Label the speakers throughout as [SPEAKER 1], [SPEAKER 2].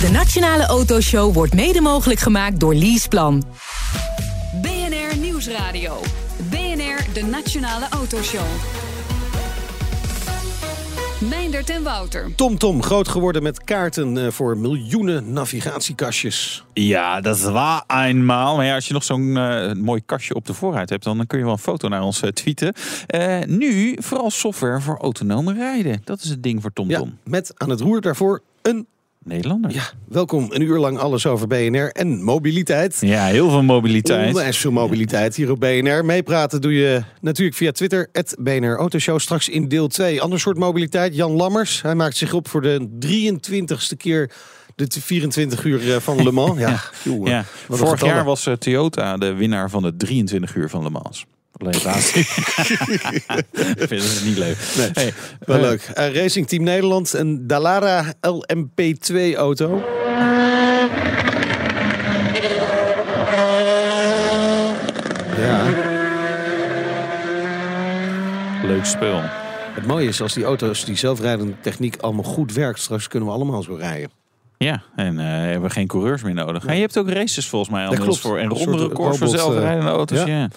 [SPEAKER 1] De Nationale Autoshow wordt mede mogelijk gemaakt door Leaseplan.
[SPEAKER 2] BNR Nieuwsradio. BNR, de Nationale Autoshow. Meindert en Wouter.
[SPEAKER 3] TomTom, Tom, groot geworden met kaarten eh, voor miljoenen navigatiekastjes.
[SPEAKER 4] Ja, dat was eenmaal. Maar ja, als je nog zo'n uh, mooi kastje op de voorruit hebt, dan kun je wel een foto naar ons uh, tweeten. nu vooral software voor autonome rijden. Dat is het ding voor TomTom.
[SPEAKER 3] Ja, met aan het roer daarvoor een
[SPEAKER 4] Nederlander.
[SPEAKER 3] Ja, welkom. Een uur lang alles over BNR en mobiliteit.
[SPEAKER 4] Ja, heel veel mobiliteit.
[SPEAKER 3] Onwijs veel mobiliteit hier op BNR. Meepraten doe je natuurlijk via Twitter, het BNR Autoshow. Straks in deel 2, ander soort mobiliteit. Jan Lammers, hij maakt zich op voor de 23ste keer de 24 uur eh, van Le Mans. Ja,
[SPEAKER 4] ja. Vorig jaar was eh, Toyota de winnaar van de 23 uur van Le Mans. Ik vind het niet leuk.
[SPEAKER 3] Nee, hey, wel uh, leuk. Uh, Racing Team Nederland, een Dallara LMP2 auto.
[SPEAKER 4] Ja. Leuk spul.
[SPEAKER 3] Het mooie is als die auto's, die zelfrijdende techniek allemaal goed werkt, straks kunnen we allemaal zo rijden.
[SPEAKER 4] Ja, en uh, hebben we geen coureurs meer nodig. En je hebt ook races volgens mij al voor en ronde records voor zelfrijdende auto's. Ja. ja.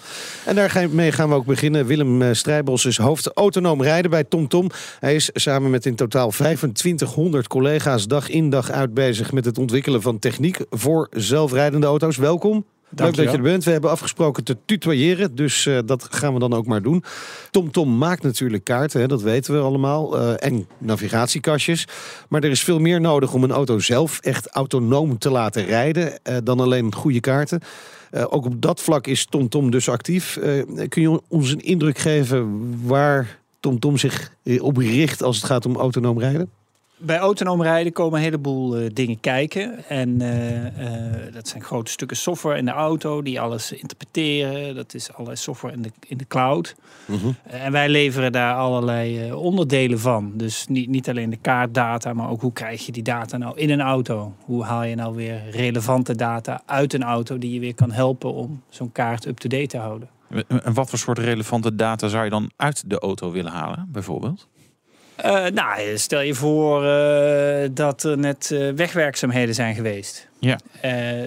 [SPEAKER 3] En daarmee gaan we ook beginnen. Willem eh, Strijbos is hoofd autonoom rijden bij TomTom. Tom. Hij is samen met in totaal 2500 collega's dag in dag uit bezig met het ontwikkelen van techniek voor zelfrijdende auto's. Welkom. Leuk dat je er bent. We hebben afgesproken te tutoyeren, dus uh, dat gaan we dan ook maar doen. TomTom Tom maakt natuurlijk kaarten, hè, dat weten we allemaal. Uh, en navigatiekastjes. Maar er is veel meer nodig om een auto zelf echt autonoom te laten rijden... Uh, dan alleen goede kaarten. ook op dat vlak is TomTom Tom dus actief. kun je ons een indruk geven waar TomTom Tom zich op richt als het gaat om autonoom rijden?
[SPEAKER 5] Bij autonoom rijden komen een heleboel uh, dingen kijken. En uh, uh, dat zijn grote stukken software in de auto die alles interpreteren. Dat is allerlei software in de, in de cloud. Mm -hmm. en wij leveren daar allerlei onderdelen van. Dus niet, niet alleen de kaartdata, maar ook hoe krijg je die data nou in een auto? Hoe haal je nou weer relevante data uit een auto die je weer kan helpen om zo'n kaart up-to-date te houden?
[SPEAKER 4] En wat voor soort relevante data zou je dan uit de auto willen halen, bijvoorbeeld?
[SPEAKER 5] Uh, nou, stel je voor uh, dat er net uh, wegwerkzaamheden zijn geweest.
[SPEAKER 4] Ja.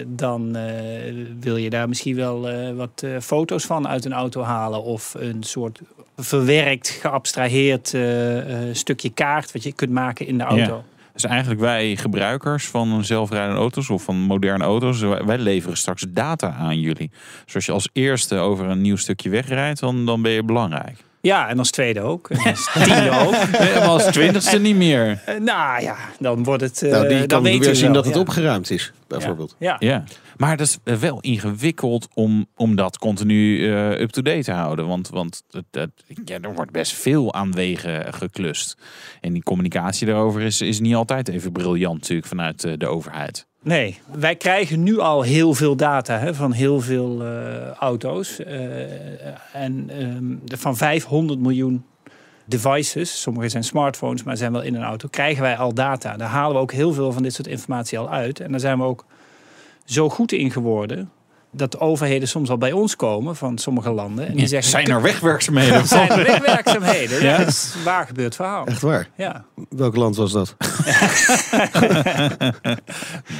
[SPEAKER 5] dan wil je daar misschien wel wat foto's van uit een auto halen. Of een soort verwerkt, geabstraheerd stukje kaart wat je kunt maken in de auto. Ja.
[SPEAKER 4] Dus eigenlijk wij gebruikers van zelfrijdende auto's of van moderne auto's, wij leveren straks data aan jullie. Dus als je als eerste over een nieuw stukje wegrijdt, dan, dan ben je belangrijk.
[SPEAKER 5] Ja, en als tweede ook. En als tiende ook.
[SPEAKER 4] Nee, maar als twintigste niet meer.
[SPEAKER 5] Uh, nou ja, dan wordt het... Uh,
[SPEAKER 3] nou, die
[SPEAKER 5] dan
[SPEAKER 3] kan weer zien dat het opgeruimd is, bijvoorbeeld.
[SPEAKER 5] Ja.
[SPEAKER 4] ja. Maar dat is wel ingewikkeld om, om dat continu uh, up-to-date te houden. Want, want het, het, ja, er wordt best veel aan wegen geklust. En die communicatie daarover is, is niet altijd even briljant natuurlijk vanuit de overheid.
[SPEAKER 5] Nee, wij krijgen nu al heel veel data hè, van heel veel uh, auto's. Uh, en um, van 500 miljoen devices, sommige zijn smartphones, maar zijn wel in een auto, krijgen wij al data. Daar halen we ook heel veel van dit soort informatie al uit. En daar zijn we ook zo goed in geworden dat overheden soms al bij ons komen van sommige landen. En die
[SPEAKER 4] ja,
[SPEAKER 5] zeggen,
[SPEAKER 4] zijn er wegwerkzaamheden?
[SPEAKER 5] zijn er wegwerkzaamheden? ja? Dat is waar gebeurd verhaal.
[SPEAKER 3] Echt waar?
[SPEAKER 5] Ja.
[SPEAKER 3] Welk land was dat?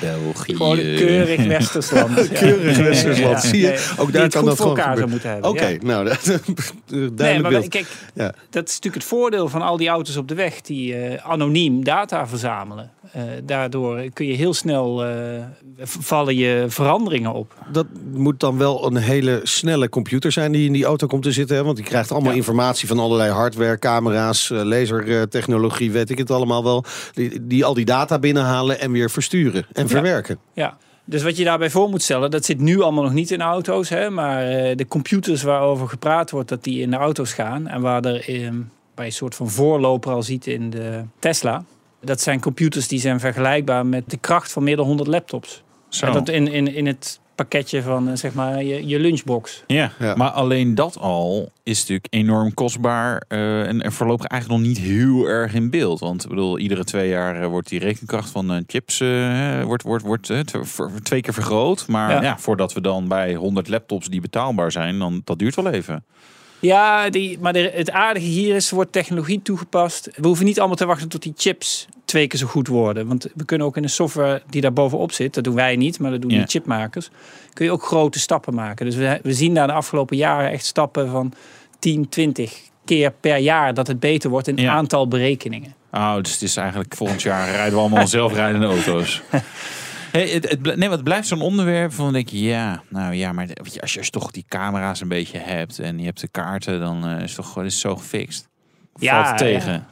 [SPEAKER 4] België.
[SPEAKER 5] Gewoon keurig Westersland.
[SPEAKER 3] keurig Westersland. Zie je? ook daar kan dat
[SPEAKER 5] voor elkaar zou moeten hebben.
[SPEAKER 3] Oké, okay, nou, dat, duidelijk
[SPEAKER 5] nee, maar
[SPEAKER 3] beeld.
[SPEAKER 5] Kijk, ja. dat is natuurlijk het voordeel van al die auto's op de weg die uh, anoniem data verzamelen. Uh, daardoor kun je heel snel uh, vallen je veranderingen op.
[SPEAKER 3] Dat moet dan wel een hele snelle computer zijn die in die auto komt te zitten. Hè? Want die krijgt allemaal ja. informatie van allerlei hardware, camera's, uh, lasertechnologie, weet ik het allemaal wel. Die, die al die data binnenhalen en weer versturen en verwerken.
[SPEAKER 5] Ja. Dus wat je daarbij voor moet stellen, dat zit nu allemaal nog niet in auto's. Hè, maar de computers waarover gepraat wordt, dat die in de auto's gaan. En waar er in, bij een soort van voorloper al ziet in de Tesla. Dat zijn computers die zijn vergelijkbaar met de kracht van meer dan 100 laptops.
[SPEAKER 4] Zo.
[SPEAKER 5] Dat in, in, in het pakketje van zeg maar je, je lunchbox.
[SPEAKER 4] Ja, ja, maar alleen dat al is natuurlijk enorm kostbaar uh, en er voorlopig eigenlijk nog niet heel erg in beeld. Want ik bedoel, iedere twee jaar uh, wordt die rekenkracht van uh, chips wordt, wordt, wordt twee keer vergroot. Maar ja. ja. voordat we dan bij 100 laptops die betaalbaar zijn, dan dat duurt wel even.
[SPEAKER 5] Ja, die, maar de- het aardige hier is, er wordt technologie toegepast. We hoeven niet allemaal te wachten tot die chips twee keer zo goed worden. Want we kunnen ook in de software die daar bovenop zit, dat doen wij niet, maar dat doen
[SPEAKER 4] Ja.
[SPEAKER 5] die chipmakers, kun je ook grote stappen maken. Dus we, we zien daar de afgelopen jaren echt stappen van 10, 20 keer per jaar dat het beter wordt in
[SPEAKER 4] Ja.
[SPEAKER 5] aantal berekeningen.
[SPEAKER 4] Oh, dus het is eigenlijk volgend jaar rijden we allemaal zelfrijdende auto's. Hey, het, het, nee, het blijft zo'n onderwerp van denk je, ja, nou ja, maar als je als je toch die camera's een beetje hebt en je hebt de kaarten, dan eh, is het toch gewoon zo gefixt.
[SPEAKER 5] Ja,
[SPEAKER 4] Valt tegen.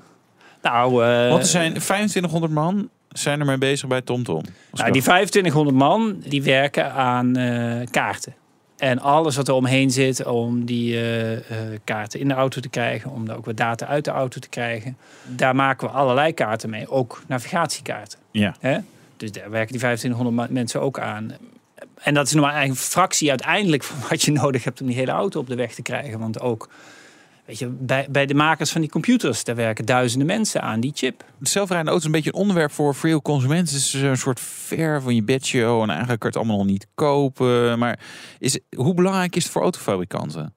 [SPEAKER 5] Nou, eh,
[SPEAKER 4] Want er zijn 2500 man zijn er mee bezig bij TomTom.
[SPEAKER 5] Nou,
[SPEAKER 4] ik
[SPEAKER 5] die 2500 man die werken aan eh, kaarten. En alles wat er omheen zit om die kaarten in de auto te krijgen, om daar ook wat data uit de auto te krijgen. Daar maken we allerlei kaarten mee, ook navigatiekaarten.
[SPEAKER 4] Ja.
[SPEAKER 5] Hè? Dus daar werken die 2500 ma- mensen ook aan. En dat is nog maar een fractie uiteindelijk van wat je nodig hebt om die hele auto op de weg te krijgen. Want ook, weet je, bij, bij de makers van die computers, daar werken duizenden mensen aan die chip.
[SPEAKER 4] De zelfrijdende auto is een beetje een onderwerp voor veel consumenten. Het is een soort ver van je bedshow en eigenlijk kan het allemaal nog niet kopen. Maar is, hoe belangrijk is het voor autofabrikanten?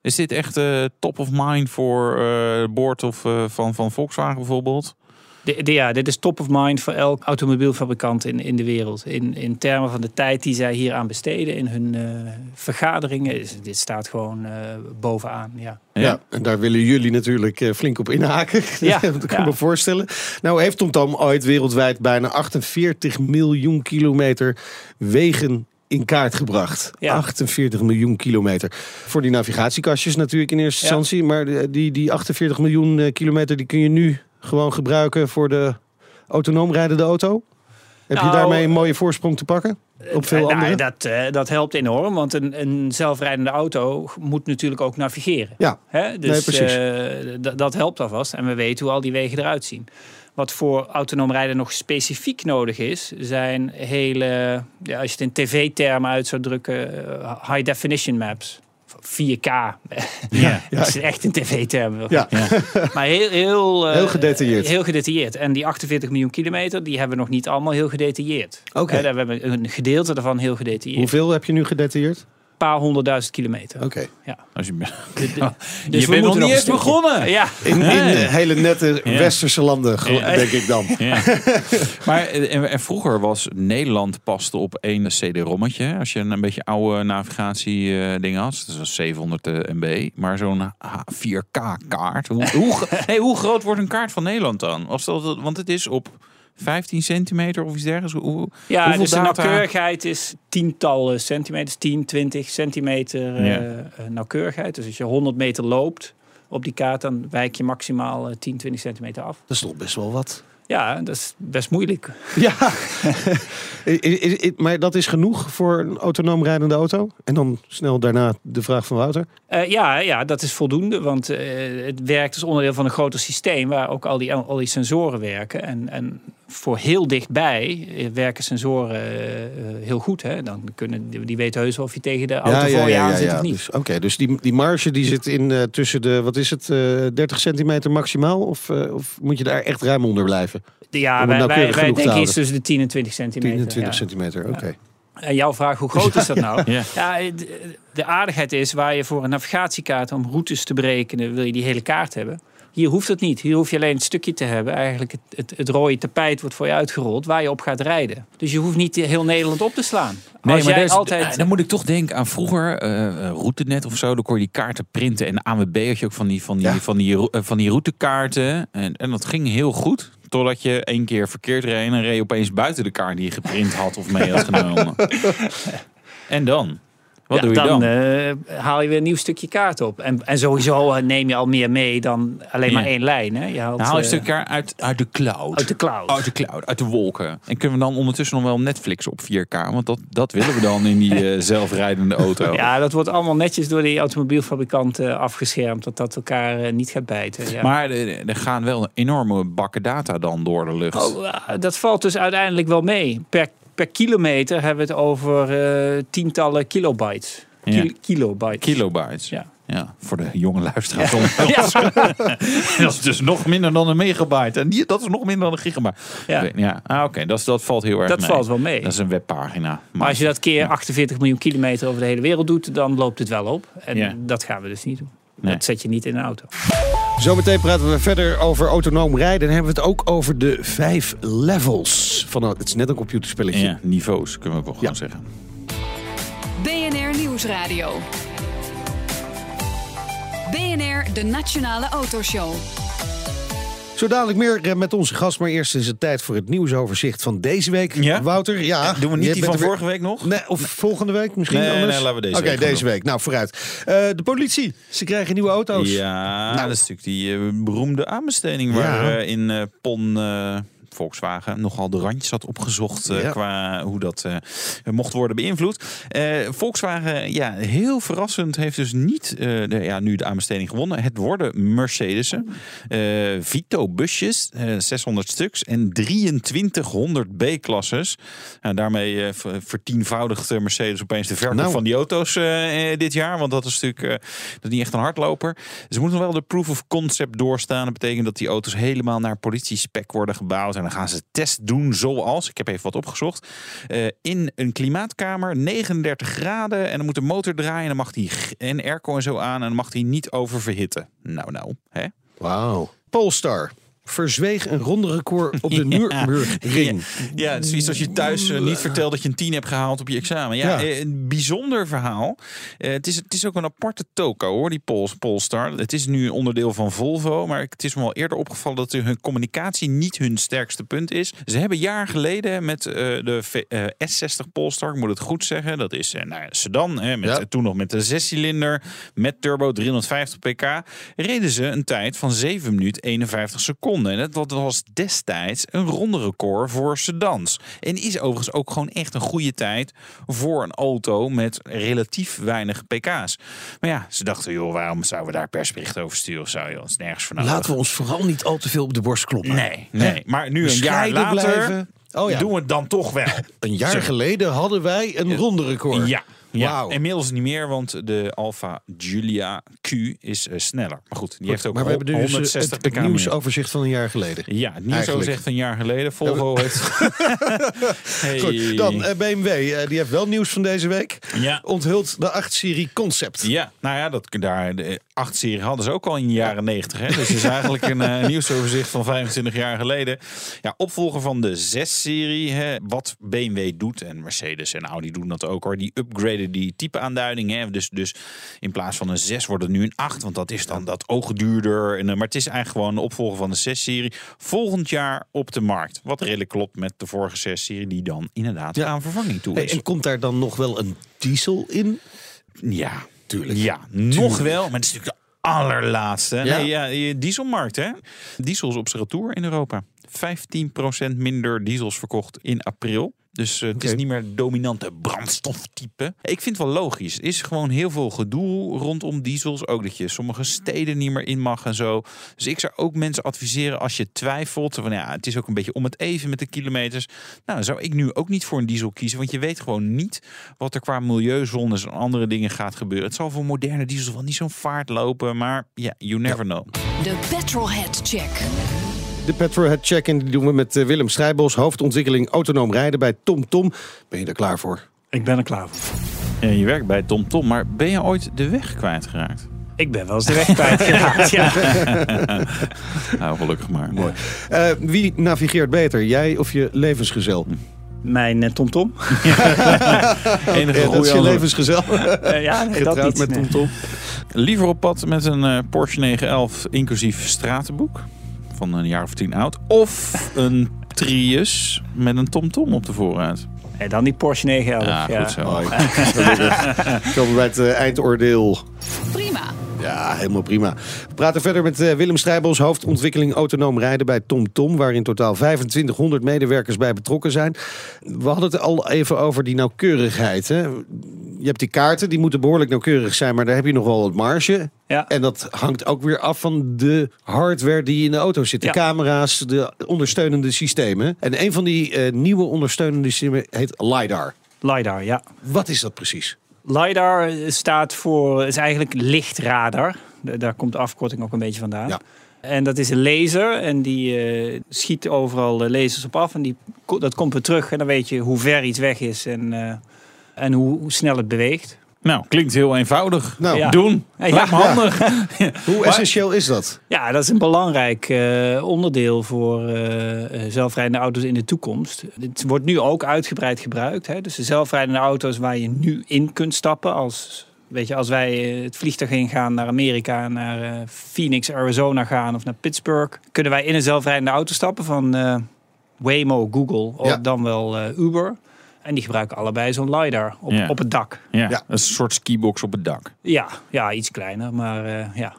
[SPEAKER 4] Is dit echt eh, top of mind voor eh boord of eh, van, van Volkswagen bijvoorbeeld?
[SPEAKER 5] De, de- ja, dit is top of mind voor elk automobielfabrikant in, in de wereld. In, in termen van de tijd die zij hier aan besteden in hun eh, vergaderingen. Is, dit staat gewoon eh, bovenaan. Ja.
[SPEAKER 3] Ja. en daar willen jullie natuurlijk eh, flink op inhaken.
[SPEAKER 5] Ja,
[SPEAKER 3] dat kan ik
[SPEAKER 5] ja.
[SPEAKER 3] me voorstellen. Nou heeft TomTom ooit wereldwijd bijna 48 miljoen kilometer wegen in kaart gebracht.
[SPEAKER 5] Ja.
[SPEAKER 3] 48 miljoen kilometer. Voor die navigatiekastjes natuurlijk in eerste
[SPEAKER 5] Ja.
[SPEAKER 3] instantie. Maar die, die 48 miljoen eh, kilometer die kun je nu gewoon gebruiken voor de autonoom rijdende auto. Heb je
[SPEAKER 5] Nou,
[SPEAKER 3] daarmee een mooie voorsprong te pakken? Op veel
[SPEAKER 5] Nou,
[SPEAKER 3] andere?
[SPEAKER 5] dat, eh, dat helpt enorm, want een, een zelfrijdende auto moet natuurlijk ook navigeren.
[SPEAKER 3] Ja,
[SPEAKER 5] Hè? Dus
[SPEAKER 3] Nee,
[SPEAKER 5] eh, dat helpt alvast. En we weten hoe al die wegen eruit zien. Wat voor autonoom rijden nog specifiek nodig is, zijn hele, ja, als je het in tv-termen uit zou drukken, eh, high definition maps. 4K.
[SPEAKER 4] Ja.
[SPEAKER 5] Dat is echt in tv-termen.
[SPEAKER 3] ja.
[SPEAKER 5] Maar heel, heel, eh,
[SPEAKER 3] Heel gedetailleerd.
[SPEAKER 5] Heel gedetailleerd. En die 48 miljoen kilometer, die hebben we nog niet allemaal heel gedetailleerd.
[SPEAKER 3] Oké.
[SPEAKER 5] Hè, We hebben een gedeelte daarvan heel gedetailleerd.
[SPEAKER 3] Hoeveel heb je nu gedetailleerd?
[SPEAKER 5] Paar honderdduizend kilometer.
[SPEAKER 3] Oké.
[SPEAKER 4] Als je,
[SPEAKER 5] De- de-
[SPEAKER 4] je
[SPEAKER 5] we
[SPEAKER 4] bent nog niet
[SPEAKER 5] een
[SPEAKER 4] eens begonnen.
[SPEAKER 5] Ja,
[SPEAKER 3] In, hele nette
[SPEAKER 4] Ja.
[SPEAKER 3] westerse landen,
[SPEAKER 4] Ja.
[SPEAKER 3] denk ik dan.
[SPEAKER 4] Ja. maar eh, en, en vroeger was Nederland paste op één CD-rommetje. Als je een, een beetje oude navigatie eh, dingen had. Dat was 700 MB. Maar zo'n 4K-kaart. Hoe, hoe, gro- hey, hoe groot wordt een kaart van Nederland dan? Als dat, want het is op 15 centimeter of iets dergelijks. Hoe,
[SPEAKER 5] ja
[SPEAKER 4] hoeveel
[SPEAKER 5] dus de nauwkeurigheid is tientallen centimeters. 10, 20 centimeter eh,
[SPEAKER 4] Ja.
[SPEAKER 5] eh, nauwkeurigheid. Dus als je 100 meter loopt op die kaart, dan wijk je maximaal eh, 10, 20 centimeter af.
[SPEAKER 3] Dat is toch best wel wat.
[SPEAKER 5] Ja, dat is best moeilijk.
[SPEAKER 3] Ja, maar dat is genoeg voor een autonoom rijdende auto? En dan snel daarna de vraag van Wouter.
[SPEAKER 5] Eh, ja, ja, dat is voldoende, want eh, het werkt als onderdeel van een groter systeem waar ook al die, al die sensoren werken. En, en voor heel dichtbij eh, werken sensoren eh, eh, heel goed. Hè? Dan kunnen, die- weten heus of je tegen de auto voor je aan zit of niet.
[SPEAKER 3] Dus, Oké, dus die, die marge die zit in tussen de, wat is het, eh 30 centimeter maximaal? Of, of moet je daar echt ruim onder blijven?
[SPEAKER 5] Ja, wij, wij, denken iets tussen de 10 en 20 centimeter.
[SPEAKER 3] 10 en 20
[SPEAKER 5] ja.
[SPEAKER 3] centimeter, oké.
[SPEAKER 5] En jouw vraag, hoe groot is dat nou?
[SPEAKER 4] Ja.
[SPEAKER 5] De aardigheid is waar je voor een navigatiekaart om routes te berekenen, wil je die hele kaart hebben. Hier hoeft het niet. Hier hoef je alleen het stukje te hebben. Eigenlijk het, het, het rode tapijt wordt voor je uitgerold waar je op gaat rijden. Dus je hoeft niet heel Nederland op te slaan.
[SPEAKER 4] Nee,
[SPEAKER 5] Als
[SPEAKER 4] maar
[SPEAKER 5] jij
[SPEAKER 4] is-
[SPEAKER 5] altijd...
[SPEAKER 4] eh, dan moet ik toch denken aan vroeger, eh eh, routenet of zo. Dan kon je die kaarten printen. En ANWB had je ook van die, van die,
[SPEAKER 3] Ja.
[SPEAKER 4] van die, rou- eh, van die routekaarten. En, en dat ging heel goed. Totdat je één keer verkeerd reed en reed je opeens buiten de kaart die je geprint had of mee had genomen. en dan? Wat
[SPEAKER 5] Ja,
[SPEAKER 4] doe je dan?
[SPEAKER 5] eh, haal je weer een nieuw stukje kaart op. En, en sowieso eh, neem je al meer mee dan alleen maar één lijn. Hè? Je haalt,
[SPEAKER 4] Dan haal je een
[SPEAKER 5] eh,
[SPEAKER 4] stuk kaart uit, uit de cloud.
[SPEAKER 5] uit de cloud.
[SPEAKER 4] Uit de cloud, uit de wolken. En kunnen we dan ondertussen nog wel Netflix op 4K? Want dat, dat willen we dan in die zelfrijdende auto.
[SPEAKER 5] Ja, dat wordt allemaal netjes door die automobielfabrikant eh, afgeschermd. Dat dat elkaar niet gaat bijten. Ja.
[SPEAKER 4] Maar er er gaan wel enorme bakken data dan door de lucht.
[SPEAKER 5] Oh, dat valt dus uiteindelijk wel mee. Per, per kilometer hebben we het over eh, tientallen kilobytes. Kil-
[SPEAKER 4] Ja.
[SPEAKER 5] Kilobytes.
[SPEAKER 4] Kilobytes.
[SPEAKER 5] Ja.
[SPEAKER 4] Ja, voor de jonge luisteraars. ons. dat is dus nog minder dan een megabyte. En die, dat is nog minder dan een gigabyte.
[SPEAKER 5] Ja.
[SPEAKER 4] Oké, ja. Ah, oké, dat, dat valt heel erg
[SPEAKER 5] Dat
[SPEAKER 4] mee.
[SPEAKER 5] valt wel mee.
[SPEAKER 4] Dat is een webpagina.
[SPEAKER 5] Maar als je dat keer 48 miljoen kilometer over de hele wereld doet, dan loopt het wel op. En
[SPEAKER 4] Ja.
[SPEAKER 5] dat gaan we dus niet doen.
[SPEAKER 4] Nee.
[SPEAKER 5] Dat zet je niet in een auto.
[SPEAKER 3] Zometeen praten we verder over autonoom rijden. Dan hebben we het ook over de vijf levels. Van, het is net een computerspelletje.
[SPEAKER 4] Ja, niveaus kunnen we ook wel gewoon
[SPEAKER 3] Ja.
[SPEAKER 4] zeggen.
[SPEAKER 2] BNR Nieuwsradio. BNR, de Nationale Autoshow.
[SPEAKER 3] Zo dadelijk meer eh, met onze gast. Maar eerst is het tijd voor het nieuwsoverzicht van deze week.
[SPEAKER 4] Ja?
[SPEAKER 3] Wouter, ja.
[SPEAKER 4] Doen we niet die van
[SPEAKER 3] weer-
[SPEAKER 4] vorige week nog?
[SPEAKER 3] Nee, of volgende week misschien
[SPEAKER 4] Nee,
[SPEAKER 3] anders?
[SPEAKER 4] nee, laten we deze
[SPEAKER 3] Oké, deze
[SPEAKER 4] doen.
[SPEAKER 3] week. Nou, vooruit. Eh, de politie. Ze krijgen nieuwe auto's.
[SPEAKER 4] Ja,
[SPEAKER 3] Nou.
[SPEAKER 4] dat is natuurlijk die eh, beroemde aanbesteding waar
[SPEAKER 3] Ja.
[SPEAKER 4] eh, in eh, Pon eh, Volkswagen nogal de randjes had opgezocht eh,
[SPEAKER 3] Ja.
[SPEAKER 4] qua hoe dat eh, mocht worden beïnvloed. Eh, Volkswagen, ja, heel verrassend heeft dus niet de, ja, nu de aanbesteding gewonnen. Het worden Mercedes'en. Vito busjes, eh, 600 stuks en 2300 B-klasses. En daarmee ver- vertienvoudigt Mercedes opeens de verkoop
[SPEAKER 3] Nou.
[SPEAKER 4] van die auto's dit jaar. Want dat is natuurlijk dat is niet echt een hardloper. Ze moeten wel de proof of concept doorstaan. Dat betekent dat die auto's helemaal naar politiespec worden gebouwd. En dan gaan ze test doen zoals, ik heb even wat opgezocht, eh, in een klimaatkamer, 39 graden. En dan moet de motor draaien en dan mag die en airco en zo aan. En dan mag die niet oververhitten. Nou, nou, hè?
[SPEAKER 3] Wauw. Polestar verzweeg een ronde record op de. Nürburgring.
[SPEAKER 4] Ja, het is zoiets als je thuis eh, niet vertelt dat je een 10 hebt gehaald op je examen. Ja,
[SPEAKER 3] Ja.
[SPEAKER 4] eh, een bijzonder verhaal. Eh, het, is, het is ook een aparte toko hoor, die Pols, Polestar. Het is nu onderdeel van Volvo, maar het is me al eerder opgevallen dat hun communicatie niet hun sterkste punt is. Ze hebben jaar geleden met de V- eh, S60 Polestar, ik moet het goed zeggen, dat is eh, nou, sedan, hè, met,
[SPEAKER 3] Ja.
[SPEAKER 4] toen nog met de zescilinder, met turbo 350 pk, reden ze een tijd van 7 minuten 51 seconden. En dat dat was destijds een ronde record voor sedans. En is overigens ook gewoon echt een goede tijd voor een auto met relatief weinig pk's. Maar ja, ze dachten, joh, waarom zouden we daar persbericht over sturen? Zou je ons nergens nodig?
[SPEAKER 3] Laten we ons vooral niet al te veel op de borst kloppen.
[SPEAKER 4] Nee, nee. Maar nu een jaar later
[SPEAKER 3] blijven. Oh ja.
[SPEAKER 4] doen we het dan toch wel.
[SPEAKER 3] Een jaar geleden hadden wij een ronde record.
[SPEAKER 4] Ja. Ja, inmiddels niet meer, want de Alfa Giulia Q is eh, sneller. Maar goed, die heeft ook
[SPEAKER 3] maar we hebben dus
[SPEAKER 4] 160
[SPEAKER 3] het, het nieuwsoverzicht van een jaar geleden.
[SPEAKER 4] Ja, het nieuws
[SPEAKER 3] Eigenlijk.
[SPEAKER 4] zegt een jaar geleden. Volvo heeft... hey.
[SPEAKER 3] Goed, dan eh, BMW. eh, die heeft wel nieuws van deze week.
[SPEAKER 4] Ja.
[SPEAKER 3] Onthult de 8-serie Concept.
[SPEAKER 4] Ja, nou ja, dat, daar, de 8-serie hadden ze ook al in de jaren 90. Hè? Dus het is eigenlijk een eh, nieuwsoverzicht van 25 jaar geleden. Ja, opvolger van de 6-serie. hè, Wat BMW doet, en Mercedes en Audi doen dat ook hoor. Die upgraden die typeaanduiding. Hè? Dus, dus in plaats van een 6 wordt het nu een 8. Want dat is dan dat oog duurder. En, eh, maar het is eigenlijk gewoon de opvolger van de 6-serie. Volgend jaar op de markt. Wat redelijk klopt met de vorige 6-serie. Die dan inderdaad
[SPEAKER 3] Ja.
[SPEAKER 4] aan vervanging toe
[SPEAKER 3] Hey,
[SPEAKER 4] is.
[SPEAKER 3] en komt daar dan nog wel een diesel in?
[SPEAKER 4] Ja,
[SPEAKER 3] Tuurlijk.
[SPEAKER 4] Ja, nog wel. Maar het is natuurlijk de allerlaatste.
[SPEAKER 3] Ja.
[SPEAKER 4] Nee, ja, dieselmarkt, hè? Diesel is op zijn retour in Europa. 15% minder diesels verkocht in april. Dus eh, het is niet meer het dominante brandstoftype. Ik vind het wel logisch. Er is gewoon heel veel gedoe rondom diesels. Ook dat je sommige steden niet meer in mag en zo. Dus ik zou ook mensen adviseren als je twijfelt. Van ja, het is ook een beetje om het even met de kilometers. Nou, dan zou ik nu ook niet voor een diesel kiezen. Want je weet gewoon niet wat er qua milieuzones en andere dingen gaat gebeuren. Het zal voor moderne diesels wel niet zo'n vaart lopen. Maar ja, you never know.
[SPEAKER 2] De Petrolhead Check.
[SPEAKER 3] De Petrolhead Check en die doen we met eh, Willem Strijbos, hoofdontwikkeling autonoom rijden bij TomTom. Ben je er klaar voor?
[SPEAKER 5] Ik ben er klaar voor.
[SPEAKER 4] Ja, je werkt bij TomTom, Tom, maar ben je ooit de weg kwijtgeraakt?
[SPEAKER 5] Ik ben wel eens de weg kwijtgeraakt. ja.
[SPEAKER 4] Nou, gelukkig maar.
[SPEAKER 3] Mooi. Eh, wie navigeert beter, jij of je levensgezel?
[SPEAKER 5] Mijn eh, TomTom.
[SPEAKER 4] Enige
[SPEAKER 3] Ja, dat is je levensgezel.
[SPEAKER 5] Ja, nee, dat niet.
[SPEAKER 3] met
[SPEAKER 5] nee.
[SPEAKER 3] TomTom.
[SPEAKER 4] Liever op pad met een Porsche 911 inclusief stratenboek van een jaar of tien oud. Of een Prius met een TomTom op de voorraad.
[SPEAKER 5] Nee, dan die Porsche 911.
[SPEAKER 4] Ja,
[SPEAKER 5] Ja,
[SPEAKER 4] goed zo.
[SPEAKER 3] We bij het eh, eindoordeel.
[SPEAKER 2] Prima.
[SPEAKER 3] Ja, helemaal prima. We praten verder met eh, Willem Strijbos, hoofdontwikkeling autonoom rijden bij TomTom, waar in totaal 2500 medewerkers bij betrokken zijn. We hadden het al even over die nauwkeurigheid. Hè? Je hebt die kaarten, die moeten behoorlijk nauwkeurig zijn, maar daar heb je nog wel wat marge.
[SPEAKER 5] Ja.
[SPEAKER 3] En dat hangt ook weer af van de hardware die in de auto zit. De
[SPEAKER 5] Ja.
[SPEAKER 3] camera's, de ondersteunende systemen. En een van die eh, nieuwe ondersteunende systemen heet LiDAR.
[SPEAKER 5] LiDAR, ja.
[SPEAKER 3] Wat is dat precies?
[SPEAKER 5] LiDAR staat voor, is eigenlijk lichtradar. Da- Daar komt de afkorting ook een beetje vandaan.
[SPEAKER 3] Ja.
[SPEAKER 5] En dat is een laser en die eh, schiet overal lasers op af. En die, dat komt weer terug en dan weet je hoe ver iets weg is en, eh, en hoe, hoe snel het beweegt.
[SPEAKER 4] Nou, klinkt heel eenvoudig.
[SPEAKER 3] Nou,
[SPEAKER 5] Ja.
[SPEAKER 4] Doen.
[SPEAKER 5] Ja.
[SPEAKER 4] Handig.
[SPEAKER 3] hoe essentieel is dat?
[SPEAKER 5] Ja, dat is een belangrijk eh, onderdeel voor eh, eh, zelfrijdende auto's in de toekomst. Het wordt nu ook uitgebreid gebruikt. Hè? Dus de zelfrijdende auto's waar je nu in kunt stappen. Als, weet je, als wij het vliegtuig ingaan naar Amerika, naar eh, Phoenix, Arizona gaan of naar Pittsburgh, kunnen wij in een zelfrijdende auto stappen van eh, Waymo, Google of
[SPEAKER 3] Ja.
[SPEAKER 5] dan wel eh, Uber. En die gebruiken allebei zo'n LiDAR op,
[SPEAKER 4] Ja.
[SPEAKER 5] op het dak.
[SPEAKER 4] Ja, een soort skibox op het dak.
[SPEAKER 5] Ja, ja iets kleiner, maar eh, ja.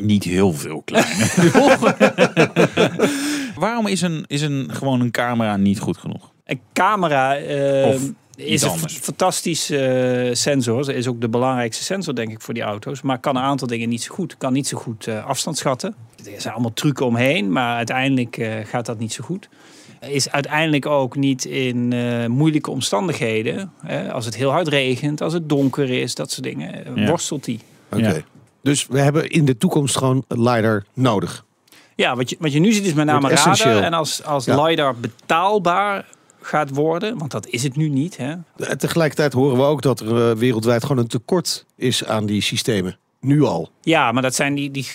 [SPEAKER 4] Niet heel veel kleiner. Waarom is een, is een, gewoon een camera niet goed genoeg?
[SPEAKER 5] Een camera eh, is een fantastische eh, sensor. Ze is ook de belangrijkste sensor, denk ik, voor die auto's. Maar kan een aantal dingen niet zo goed. Kan niet zo goed eh, afstand schatten. Er zijn allemaal trucken omheen, maar uiteindelijk eh, gaat dat niet zo goed. Is uiteindelijk ook niet in eh, moeilijke omstandigheden. Hè, als het heel hard regent, als het donker is, dat soort dingen. eh,
[SPEAKER 4] Ja.
[SPEAKER 5] Worstelt die.
[SPEAKER 3] Oké.
[SPEAKER 4] Ja.
[SPEAKER 3] Dus we hebben in de toekomst gewoon LiDAR nodig.
[SPEAKER 5] Ja, wat je, wat je nu ziet is met name radar. En als, als
[SPEAKER 3] Ja.
[SPEAKER 5] LiDAR betaalbaar gaat worden, want dat is het nu niet. Hè?
[SPEAKER 3] Eh, Tegelijkertijd horen we ook dat er wereldwijd gewoon een tekort is aan die systemen. Nu al.
[SPEAKER 5] Ja, maar dat zijn die, die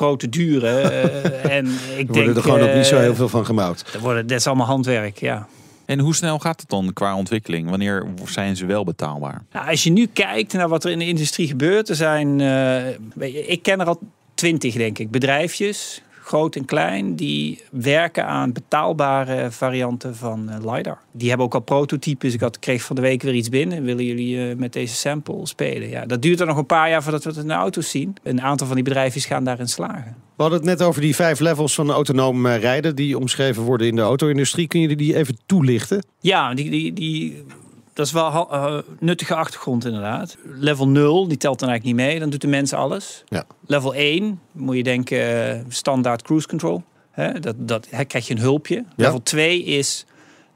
[SPEAKER 5] grote dure. eh, en ik
[SPEAKER 3] Er
[SPEAKER 5] denk,
[SPEAKER 3] worden er gewoon ook niet zo
[SPEAKER 5] eh,
[SPEAKER 3] heel veel van gebouwd.
[SPEAKER 5] er worden, dat is allemaal handwerk, ja.
[SPEAKER 4] En hoe snel gaat het dan qua ontwikkeling? Wanneer zijn ze wel betaalbaar?
[SPEAKER 5] Nou, als je nu kijkt naar wat er in de industrie gebeurt, er zijn, eh, weet je, ik ken er al twintig, denk ik, bedrijfjes, groot en klein, die werken aan betaalbare varianten van eh, LiDAR. Die hebben ook al prototypes. Ik had, kreeg van de week weer iets binnen. Willen jullie eh, met deze sample spelen? Ja, dat duurt er nog een paar jaar voordat we het in de auto's zien. Een aantal van die bedrijfjes gaan daarin slagen.
[SPEAKER 3] We hadden het net over die vijf levels van autonoom eh, rijden die omschreven worden in de auto-industrie. Kun je die even toelichten?
[SPEAKER 5] Ja, die, die, die, dat is wel eh, nuttige achtergrond inderdaad. Level 0, die telt dan eigenlijk niet mee. Dan doet de mens alles.
[SPEAKER 3] Ja.
[SPEAKER 5] Level 1, moet je denken eh, standaard cruise control. Hè, dat, dat krijg je een hulpje. Level 2 is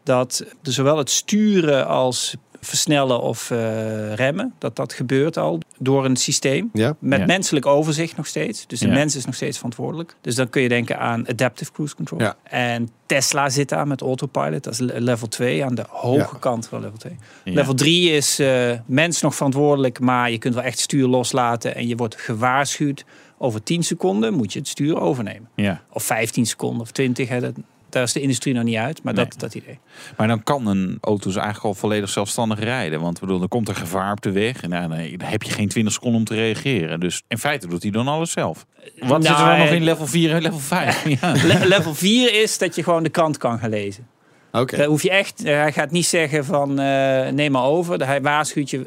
[SPEAKER 5] dat zowel het sturen als versnellen of eh, remmen, dat dat gebeurt al door een systeem.
[SPEAKER 3] Ja.
[SPEAKER 5] Met
[SPEAKER 4] Ja.
[SPEAKER 5] menselijk overzicht nog steeds. Dus de
[SPEAKER 4] Ja.
[SPEAKER 5] mens is nog steeds verantwoordelijk. Dus dan kun je denken aan adaptive cruise control.
[SPEAKER 3] Ja.
[SPEAKER 5] En Tesla zit daar met autopilot. Dat is le- level 2 aan de hoge
[SPEAKER 3] Ja.
[SPEAKER 5] kant van level 2.
[SPEAKER 4] Ja.
[SPEAKER 5] Level 3 is eh, mens nog verantwoordelijk, maar je kunt wel echt stuur loslaten. En je wordt gewaarschuwd. Over 10 seconden moet je het stuur overnemen.
[SPEAKER 4] Ja.
[SPEAKER 5] Of 15 seconden of 20. Hè, dat, daar is de industrie nog niet uit. Maar
[SPEAKER 4] Nee.
[SPEAKER 5] dat, dat idee.
[SPEAKER 4] Maar dan kan een auto dus eigenlijk al volledig zelfstandig rijden. Want bedoel, dan komt er gevaar op de weg. En nou, nee, dan heb je geen 20 seconden om te reageren. Dus in feite doet hij dan alles zelf. Wat zit er dan
[SPEAKER 5] Nou,
[SPEAKER 4] nog
[SPEAKER 5] eh,
[SPEAKER 4] in level 4 en level 5? Ja.
[SPEAKER 5] Le- level 4 is dat je gewoon de krant kan gaan lezen.
[SPEAKER 3] Oké.
[SPEAKER 5] Daar hoef je echt, eh, hij gaat niet zeggen van eh, neem maar over. Hij waarschuwt je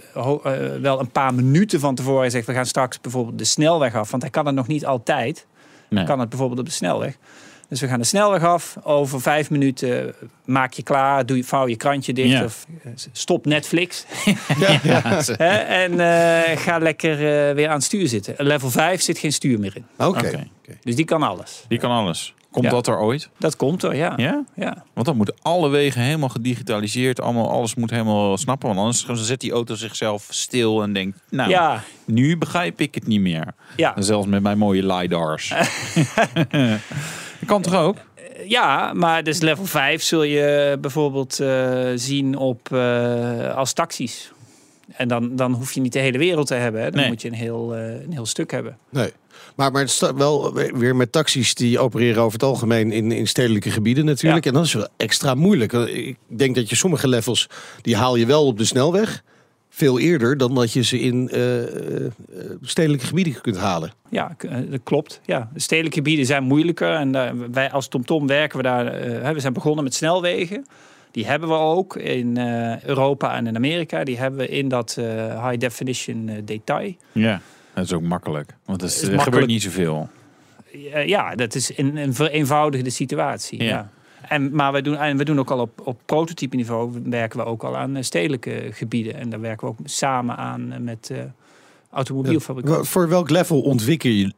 [SPEAKER 5] wel een paar minuten van tevoren. Hij zegt we gaan straks bijvoorbeeld de snelweg af. Want hij kan het nog niet altijd.
[SPEAKER 4] Nee.
[SPEAKER 5] kan het bijvoorbeeld op de snelweg. Dus we gaan de snelweg af. Over vijf minuten maak je klaar. Doe je, vouw je krantje dicht.
[SPEAKER 4] Ja.
[SPEAKER 5] Of eh, stop Netflix.
[SPEAKER 3] Ja,
[SPEAKER 5] en eh, ga lekker eh, weer aan het stuur zitten. Level 5 zit geen stuur meer in.
[SPEAKER 3] Oké.
[SPEAKER 4] Oké.
[SPEAKER 5] Dus die kan alles.
[SPEAKER 4] Die kan alles. Komt
[SPEAKER 5] Ja.
[SPEAKER 4] dat er ooit?
[SPEAKER 5] Dat komt er, ja.
[SPEAKER 4] Ja?
[SPEAKER 5] ja.
[SPEAKER 4] Want dan moeten alle wegen helemaal gedigitaliseerd. Allemaal, alles moet helemaal snappen. Want anders zet die auto zichzelf stil en denkt... Nou,
[SPEAKER 5] Ja,
[SPEAKER 4] nu begrijp ik het niet meer.
[SPEAKER 5] ja.
[SPEAKER 4] Zelfs met mijn mooie LiDARs. kan toch ook?
[SPEAKER 5] Ja, maar dus level 5 zul je bijvoorbeeld eh, zien op, eh, als taxis. En dan, dan hoef je niet de hele wereld te hebben. Hè. Dan
[SPEAKER 4] Nee.
[SPEAKER 5] moet je een heel, eh, een heel stuk hebben.
[SPEAKER 3] Nee. Maar, maar het staat wel weer met taxis die opereren over het algemeen in, in stedelijke gebieden natuurlijk.
[SPEAKER 5] Ja.
[SPEAKER 3] En dat is wel extra moeilijk. Ik denk dat je sommige levels, die haal je wel op de snelweg. Veel eerder dan dat je ze in eh, eh, stedelijke gebieden kunt halen.
[SPEAKER 5] Ja, eh, dat klopt. Ja, de stedelijke gebieden zijn moeilijker. En wij als TomTom werken we daar. hè, we zijn begonnen met snelwegen. Die hebben we ook in eh, Europa en in Amerika. Die hebben we in dat eh, high definition detail.
[SPEAKER 4] Ja. Dat is ook makkelijk. Want er gebeurt niet zoveel.
[SPEAKER 5] Ja, dat is een, een vereenvoudigde situatie.
[SPEAKER 4] Ja.
[SPEAKER 5] Ja. En, maar we doen, en we doen ook al op, op prototype niveau werken we ook al aan eh, stedelijke gebieden. En daar werken we ook samen aan eh, met eh automobielfabrikanten.
[SPEAKER 3] Voor welk level ontwikkelen,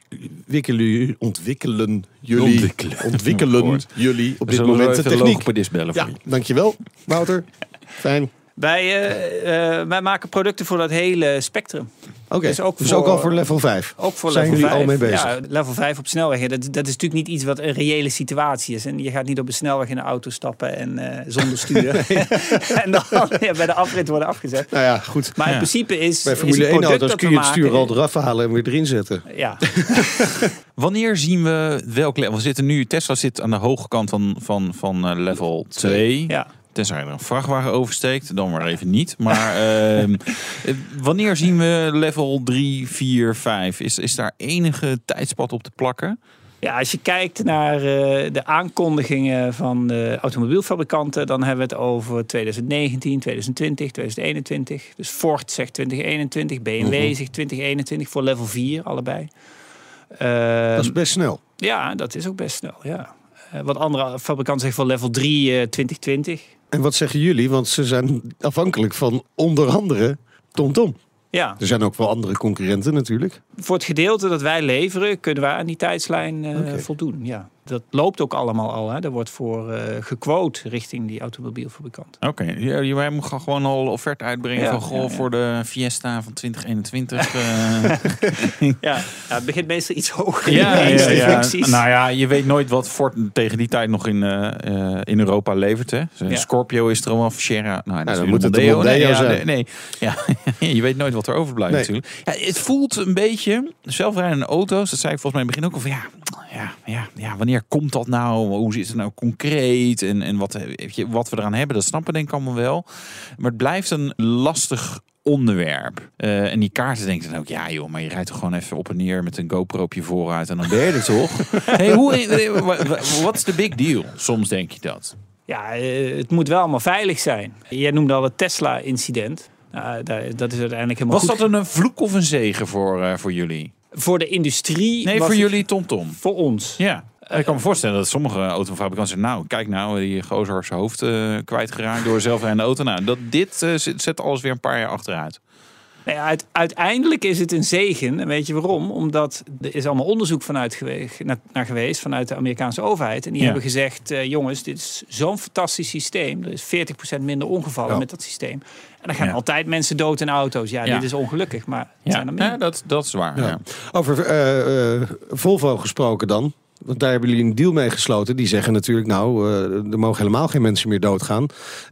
[SPEAKER 3] wikkelen, ontwikkelen jullie,
[SPEAKER 4] Ontwikkelen.
[SPEAKER 3] jullie op dit moment de techniek?
[SPEAKER 4] bellen voor
[SPEAKER 3] Ja,
[SPEAKER 4] je?
[SPEAKER 3] dankjewel Wouter. Fijn.
[SPEAKER 5] Wij, eh, eh, wij maken producten voor dat hele spectrum.
[SPEAKER 3] Oké,
[SPEAKER 5] Dus ook
[SPEAKER 3] dus
[SPEAKER 5] voor-
[SPEAKER 3] ook al voor level 5.
[SPEAKER 5] Ook voor
[SPEAKER 3] Zijn
[SPEAKER 5] level
[SPEAKER 3] jullie
[SPEAKER 5] 5.
[SPEAKER 3] al mee bezig?
[SPEAKER 5] Ja, level 5 op snelwegen. Dat, dat is natuurlijk niet iets wat een reële situatie is. En je gaat niet op een snelweg in een auto stappen en eh, zonder stuur. en dan ja, bij de afrit worden afgezet.
[SPEAKER 3] Nou ja, goed.
[SPEAKER 5] Maar
[SPEAKER 4] Ja.
[SPEAKER 5] in principe is,
[SPEAKER 3] Bij
[SPEAKER 5] is
[SPEAKER 3] Formule
[SPEAKER 5] het
[SPEAKER 3] 1
[SPEAKER 5] product
[SPEAKER 3] auto's
[SPEAKER 5] dat
[SPEAKER 3] kun
[SPEAKER 5] we
[SPEAKER 3] je het stuur al eraf halen en weer erin zetten.
[SPEAKER 5] Ja,
[SPEAKER 4] Wanneer zien we welk level? We zitten nu, Tesla zit aan de hoge kant van, van, van eh, level 2.
[SPEAKER 5] ja.
[SPEAKER 4] Tenzij er een vrachtwagen oversteekt, dan maar even niet. Maar ehm, eh, wanneer zien we level 3, 4, 5? Is, is daar enige tijdspad op te plakken?
[SPEAKER 5] Ja, als je kijkt naar eh, de aankondigingen van de automobielfabrikanten, dan hebben we het over 2019, 2020, 2021. Dus Ford zegt 2021, BMW
[SPEAKER 3] Mhm.
[SPEAKER 5] zegt 2021 voor level 4, allebei. Eh,
[SPEAKER 3] Dat is best snel.
[SPEAKER 5] Ja, dat is ook best snel, ja. Eh, wat andere fabrikanten zeggen voor level 3 eh, 2020.
[SPEAKER 3] En wat zeggen jullie? Want ze zijn afhankelijk van onder andere TomTom.
[SPEAKER 5] Ja,
[SPEAKER 3] Er zijn ook wel andere concurrenten natuurlijk.
[SPEAKER 5] voor het gedeelte dat wij leveren, kunnen wij aan die tijdslijn eh, voldoen. Ja. Dat loopt ook allemaal al. Hè. Er wordt voor eh gequote richting die automobielfabrikant.
[SPEAKER 4] Oké, ja, je- wij gaan gewoon al offerte uitbrengen
[SPEAKER 5] Ja,
[SPEAKER 4] van goh,
[SPEAKER 5] ja, ja.
[SPEAKER 4] voor de Fiesta van 2021. eh,
[SPEAKER 5] Ja, ja, het begint meestal iets hoger.
[SPEAKER 4] ja,
[SPEAKER 5] in de
[SPEAKER 4] ja. Nou ja, je weet nooit wat Ford tegen die tijd nog in, eh, eh, in Europa levert. Hè?
[SPEAKER 5] Ja.
[SPEAKER 4] Scorpio is er al, Sierra. Nou, dat
[SPEAKER 3] moet
[SPEAKER 4] de
[SPEAKER 3] het
[SPEAKER 4] Mondeo.
[SPEAKER 3] Mondeo
[SPEAKER 4] nee, ja,
[SPEAKER 3] zijn.
[SPEAKER 4] nee, nee. Ja, je weet nooit wat er overblijft
[SPEAKER 3] Nee.
[SPEAKER 4] natuurlijk. Ja, het voelt een beetje, zelfrijdende auto's, dat zei ik volgens mij in het begin ook al van ja, ja, ja, ja, wanneer komt dat nou? Hoe is het nou concreet? En, en wat, eh, wat we eraan hebben, dat snappen denk ik allemaal wel. Maar het blijft een lastig onderwerp. Eh, en die kaarten denken dan ook, ja joh, maar je rijdt toch gewoon even op en neer met een GoPro op je vooruit en dan ben je er toch? hey, hoe, eh, wa- wa- wat is de big deal? Soms denk je dat.
[SPEAKER 5] Ja, eh, het moet wel allemaal veilig zijn. Jij noemde al het Tesla-incident. Nou, daar- dat is uiteindelijk helemaal
[SPEAKER 4] Was
[SPEAKER 5] goed.
[SPEAKER 4] dat een vloek of een zegen voor, eh, voor jullie?
[SPEAKER 5] Voor de industrie?
[SPEAKER 4] Nee, voor
[SPEAKER 5] het-
[SPEAKER 4] jullie TomTom.
[SPEAKER 5] Voor ons.
[SPEAKER 4] Ja. Ik kan me voorstellen dat sommige autofabrikanten zeggen... nou, kijk nou, die gozer zijn hoofd eh, kwijtgeraakt door zelf een auto. Nou, dat, dit eh, zet zet alles weer een paar jaar achteruit.
[SPEAKER 5] Nou ja, uit- uiteindelijk is het een zegen. En weet je waarom? Omdat er is allemaal onderzoek vanuit geweest, naar, naar geweest vanuit de Amerikaanse overheid. En die
[SPEAKER 4] Ja.
[SPEAKER 5] hebben gezegd, eh, jongens, dit is zo'n fantastisch systeem. Er is 40% minder ongevallen
[SPEAKER 3] Ja.
[SPEAKER 5] met dat systeem. En dan gaan
[SPEAKER 4] Ja.
[SPEAKER 5] altijd mensen dood in auto's. Ja,
[SPEAKER 4] Ja.
[SPEAKER 5] dit is ongelukkig, maar het
[SPEAKER 4] Ja,
[SPEAKER 5] zijn er meer.
[SPEAKER 4] ja dat, dat is waar.
[SPEAKER 3] Ja.
[SPEAKER 4] Ja.
[SPEAKER 3] Over Volvo gesproken dan. Want daar hebben jullie een deal mee gesloten. Die zeggen natuurlijk, nou, eh, er mogen helemaal geen mensen meer doodgaan.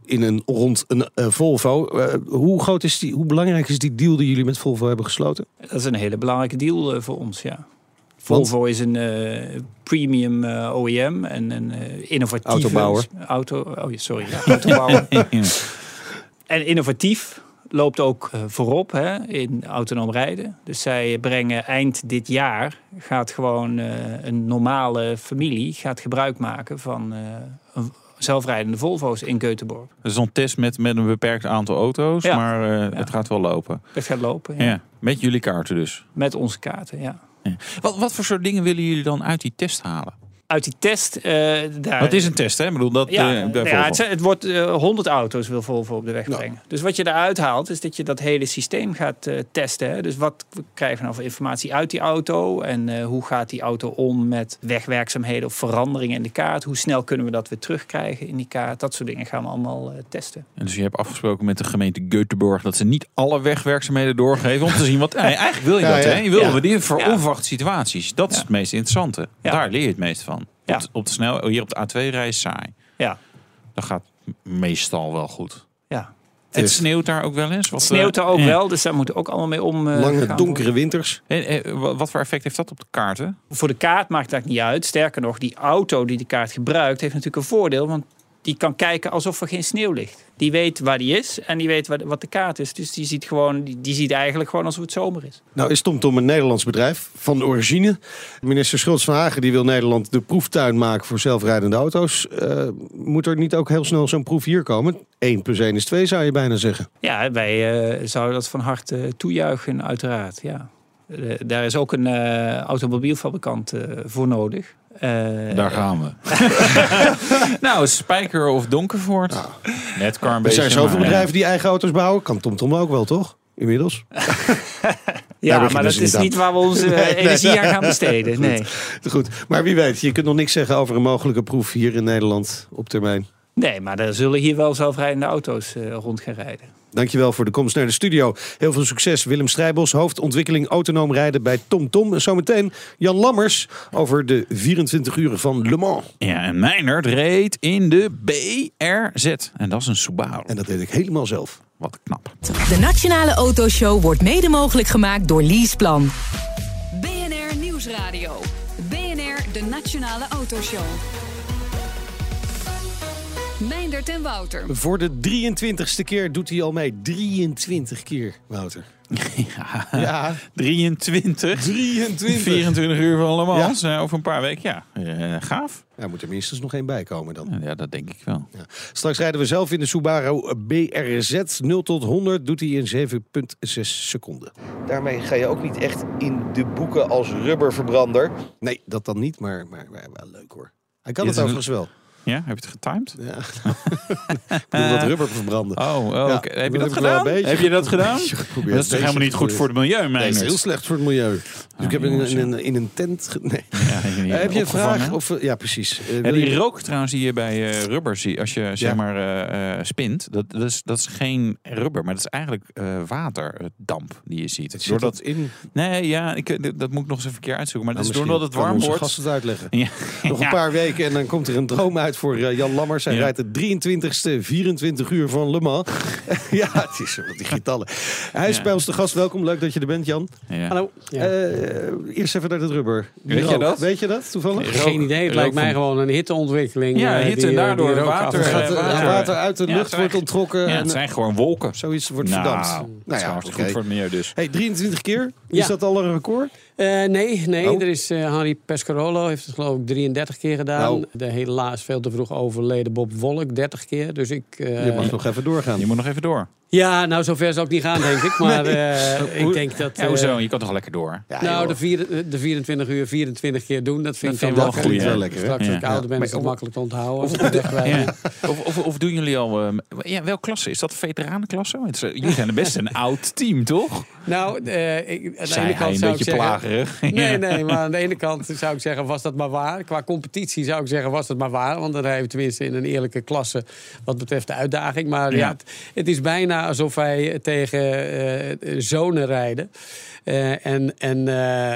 [SPEAKER 3] In een, rond een eh, Volvo. Eh, hoe groot is die, hoe belangrijk is die deal die jullie met Volvo hebben gesloten?
[SPEAKER 5] Dat is een hele belangrijke deal voor ons, ja. Volvo is een eh, premium OEM en een innovatieve...
[SPEAKER 3] Autobouwer.
[SPEAKER 5] Auto, oh, sorry, ja, autobouwer. En innovatief loopt ook eh, voorop hè, in autonoom rijden. Dus zij brengen eind dit jaar gaat gewoon eh, een normale familie gaat gebruik maken van eh, een zelfrijdende Volvo's in Göteborg.
[SPEAKER 4] Is een test met, met een beperkt aantal auto's,
[SPEAKER 5] Ja.
[SPEAKER 4] maar
[SPEAKER 5] Ja.
[SPEAKER 4] het gaat wel lopen.
[SPEAKER 5] Dat gaat lopen ja.
[SPEAKER 4] Ja. Met jullie kaarten dus.
[SPEAKER 5] met onze kaarten. Ja.
[SPEAKER 4] Wat, wat voor soort dingen willen jullie dan uit die test halen?
[SPEAKER 5] Uit die test, eh daar,
[SPEAKER 4] Wat is een test, hè? Ik bedoel, dat
[SPEAKER 5] Ja,
[SPEAKER 4] eh,
[SPEAKER 5] ja, het, het wordt eh 100 auto's wil Volvo op de weg
[SPEAKER 3] Ja.
[SPEAKER 5] brengen. Dus wat je eruit haalt, is dat je dat hele systeem gaat eh, testen. Hè. Dus wat krijgen we nou voor informatie uit die auto? En eh, hoe gaat die auto om met wegwerkzaamheden of veranderingen in de kaart? Hoe snel kunnen we dat weer terugkrijgen in die kaart? Dat soort dingen gaan we allemaal eh, testen.
[SPEAKER 4] En dus je hebt afgesproken met de gemeente Göteborg dat ze niet alle wegwerkzaamheden doorgeven om te zien wat. Eigenlijk wil je
[SPEAKER 3] Ja,
[SPEAKER 4] dat,
[SPEAKER 3] ja.
[SPEAKER 4] hè? Je wil we die voor
[SPEAKER 5] Ja.
[SPEAKER 4] onverwachte situaties. Dat is
[SPEAKER 5] Ja.
[SPEAKER 4] het meest interessante.
[SPEAKER 5] Ja.
[SPEAKER 4] Daar leer je het meest van.
[SPEAKER 5] Ja.
[SPEAKER 4] Op, de, op de snel, hier op de A2 rijden is saai.
[SPEAKER 5] Ja,
[SPEAKER 4] Dat gaat meestal wel goed.
[SPEAKER 5] ja.
[SPEAKER 4] Het sneeuwt daar ook wel eens. Wat,
[SPEAKER 5] Het sneeuwt er
[SPEAKER 4] eh,
[SPEAKER 5] ook
[SPEAKER 4] ja.
[SPEAKER 5] wel, dus daar moeten we ook allemaal mee om. eh,
[SPEAKER 3] Lange,
[SPEAKER 5] gaan
[SPEAKER 3] donkere winters.
[SPEAKER 4] En, eh, wa- wat voor effect heeft dat op de kaarten?
[SPEAKER 5] Voor de kaart maakt dat niet uit. Sterker nog, die auto die de kaart gebruikt, heeft natuurlijk een voordeel. Want die kan kijken alsof er geen sneeuw ligt. Die weet waar die is en die weet wat, de kaart is. Dus die ziet, gewoon, die, ziet eigenlijk gewoon alsof het zomer is.
[SPEAKER 3] Nou is TomTom een Nederlands bedrijf van origine. Minister Schultz van Hagen die wil Nederland de proeftuin maken voor zelfrijdende auto's. Eh, moet er niet ook heel snel zo'n proef hier komen? 1 plus 1 is 2 zou je bijna zeggen.
[SPEAKER 5] Ja, wij eh, zouden dat van harte toejuichen, uiteraard. Ja. Eh, daar is ook een automobielfabrikant voor nodig. Eh,
[SPEAKER 4] Daar gaan we. nou, Spijker of Donkervoort. Net
[SPEAKER 3] Er zijn zoveel bedrijven die eigen auto's bouwen. Kan TomTom ook wel, toch? Inmiddels.
[SPEAKER 5] ja, maar dat
[SPEAKER 3] ze
[SPEAKER 5] is
[SPEAKER 3] niet
[SPEAKER 5] waar we onze
[SPEAKER 3] nee.
[SPEAKER 5] energie aan gaan besteden.
[SPEAKER 3] Goed.
[SPEAKER 5] Nee.
[SPEAKER 3] Goed. Maar wie weet, je kunt nog niks zeggen over een mogelijke proef hier in Nederland op termijn.
[SPEAKER 5] Nee, maar er zullen hier wel zelfrijdende auto's eh, rond gaan rijden.
[SPEAKER 3] Dankjewel voor de komst naar de studio. Heel veel succes Willem Strijbos, hoofdontwikkeling autonoom rijden bij TomTom. Tom. En zometeen Jan Lammers over de 24 uren van Le Mans.
[SPEAKER 4] Ja, en Meijnerd reed in de BRZ. En dat is een Subaru.
[SPEAKER 3] En dat deed ik helemaal zelf.
[SPEAKER 4] Wat knap.
[SPEAKER 1] De Nationale Autoshow wordt mede mogelijk gemaakt door Leaseplan.
[SPEAKER 2] BNR Nieuwsradio. BNR, de Nationale Autoshow. Meindert en Wouter.
[SPEAKER 3] Voor de 23ste keer doet hij al mee. 23 keer, Wouter.
[SPEAKER 4] Ja,
[SPEAKER 3] Ja,
[SPEAKER 4] 23.
[SPEAKER 3] 23.
[SPEAKER 4] 24 uur van Le Mans. eh, over een paar weken. Ja, eh, gaaf.
[SPEAKER 3] Er moet er minstens nog één bij komen dan.
[SPEAKER 4] Ja, dat denk ik wel.
[SPEAKER 3] Straks rijden we zelf in de Subaru BRZ 0 tot 100. Doet hij in 7,6 seconden. Daarmee ga je ook niet echt in de boeken als rubberverbrander. Nee, dat dan niet, maar, maar, maar wel leuk hoor. Hij kan
[SPEAKER 4] Is
[SPEAKER 3] het
[SPEAKER 4] het
[SPEAKER 3] overigens wel.
[SPEAKER 4] Ja, heb je het getimed?
[SPEAKER 3] Ja. ik bedoel dat rubber verbranden.
[SPEAKER 4] Oh, oh
[SPEAKER 3] Ja,
[SPEAKER 4] heb je dat gedaan? Heb je dat gedaan? Dat is toch helemaal niet goed voor het milieu,
[SPEAKER 3] Nee, dat is heel slecht voor het milieu. Dus ik heb in, in, een- in een tent... Nee.
[SPEAKER 4] Ja,
[SPEAKER 3] Eh, heb je een vraag? Of, eh, ja, precies. Eh,
[SPEAKER 4] Ja,
[SPEAKER 3] wil
[SPEAKER 4] die rook trouwens die je bij eh, rubber ziet, als je zeg maar eh, eh, spint, dat, dat, is, dat is geen rubber, maar dat is eigenlijk eh, waterdamp die je ziet.
[SPEAKER 3] Zit
[SPEAKER 4] Doordat,
[SPEAKER 3] dat in.
[SPEAKER 4] nee, ja, ik, dat moet ik nog eens even een keer uitzoeken. Maar dat is
[SPEAKER 3] Nou,
[SPEAKER 4] doordat het warm wordt.
[SPEAKER 3] onze gast het uitleggen. Nog een paar weken en dan komt er een droom uit voor eh, Jan Lammers. Hij
[SPEAKER 4] Ja.
[SPEAKER 3] rijdt de 23ste 24 uur van Le Mans. ja, het is wat die getallen. Hij is
[SPEAKER 4] Ja.
[SPEAKER 3] bij ons de gast. Welkom, leuk dat je er bent, Jan.
[SPEAKER 4] Ja.
[SPEAKER 6] Hallo. Ja.
[SPEAKER 3] Eh, eerst even naar het rubber. Die
[SPEAKER 4] Weet je dat?
[SPEAKER 3] Weet je dat toevallig?
[SPEAKER 6] Geen idee. Het lijkt mij gewoon een hitteontwikkeling.
[SPEAKER 4] Ja,
[SPEAKER 6] eh,
[SPEAKER 4] hitte
[SPEAKER 6] die,
[SPEAKER 4] en daardoor
[SPEAKER 6] die
[SPEAKER 4] water,
[SPEAKER 3] gaat
[SPEAKER 4] water.
[SPEAKER 3] water uit de
[SPEAKER 4] Ja,
[SPEAKER 3] lucht, wordt onttrokken
[SPEAKER 4] Ja, het zijn gewoon wolken.
[SPEAKER 3] zoiets wordt
[SPEAKER 4] Nou,
[SPEAKER 3] verdampt.
[SPEAKER 4] dat is
[SPEAKER 3] Nou ja,
[SPEAKER 4] goed voor het milieu dus.
[SPEAKER 3] Hey, 23 keer? Is dat al een record?
[SPEAKER 6] Eh, nee, nee.
[SPEAKER 3] Oh.
[SPEAKER 6] Er is eh Henri Pescarolo heeft het geloof ik 33 keer gedaan.
[SPEAKER 3] Nou.
[SPEAKER 6] De helaas veel te vroeg overleden Bob Wolk 30 keer. Dus ik... eh,
[SPEAKER 3] je mag nog even doorgaan.
[SPEAKER 4] Je moet nog even door.
[SPEAKER 6] Ja, nou zover zou ik niet gaan denk ik. Maar eh, ik denk dat...
[SPEAKER 4] Ja, hoezo? Je kan toch lekker door?
[SPEAKER 3] Ja,
[SPEAKER 6] nou,
[SPEAKER 3] joh.
[SPEAKER 6] de, vier, de 24 uur 24 keer doen, dat vind
[SPEAKER 4] Dat
[SPEAKER 6] ik
[SPEAKER 4] vind
[SPEAKER 6] dan
[SPEAKER 4] ik wel
[SPEAKER 6] lekker.
[SPEAKER 4] goed,
[SPEAKER 3] lekker?
[SPEAKER 6] Straks als ik
[SPEAKER 4] Ja.
[SPEAKER 6] ouder ben is het
[SPEAKER 3] Maar-
[SPEAKER 6] makkelijk te onthouden.
[SPEAKER 4] Of, of, of doen jullie al... eh, ja, welke klasse? Is dat veteranenklasse? Jullie zijn best een oud team, toch?
[SPEAKER 6] Nou, eh, ik, aan de ene
[SPEAKER 4] hij
[SPEAKER 6] kant
[SPEAKER 4] een
[SPEAKER 6] zou ik
[SPEAKER 4] beetje
[SPEAKER 6] zeggen... Nee, nee, maar aan de ene kant zou ik zeggen, was dat maar waar. Qua competitie zou ik zeggen, was dat maar waar. Want dan rijden we tenminste in een eerlijke klasse wat betreft de uitdaging. Maar ja,
[SPEAKER 4] Ja.
[SPEAKER 6] het, het is bijna alsof wij tegen eh, zonen rijden. Eh, en, en,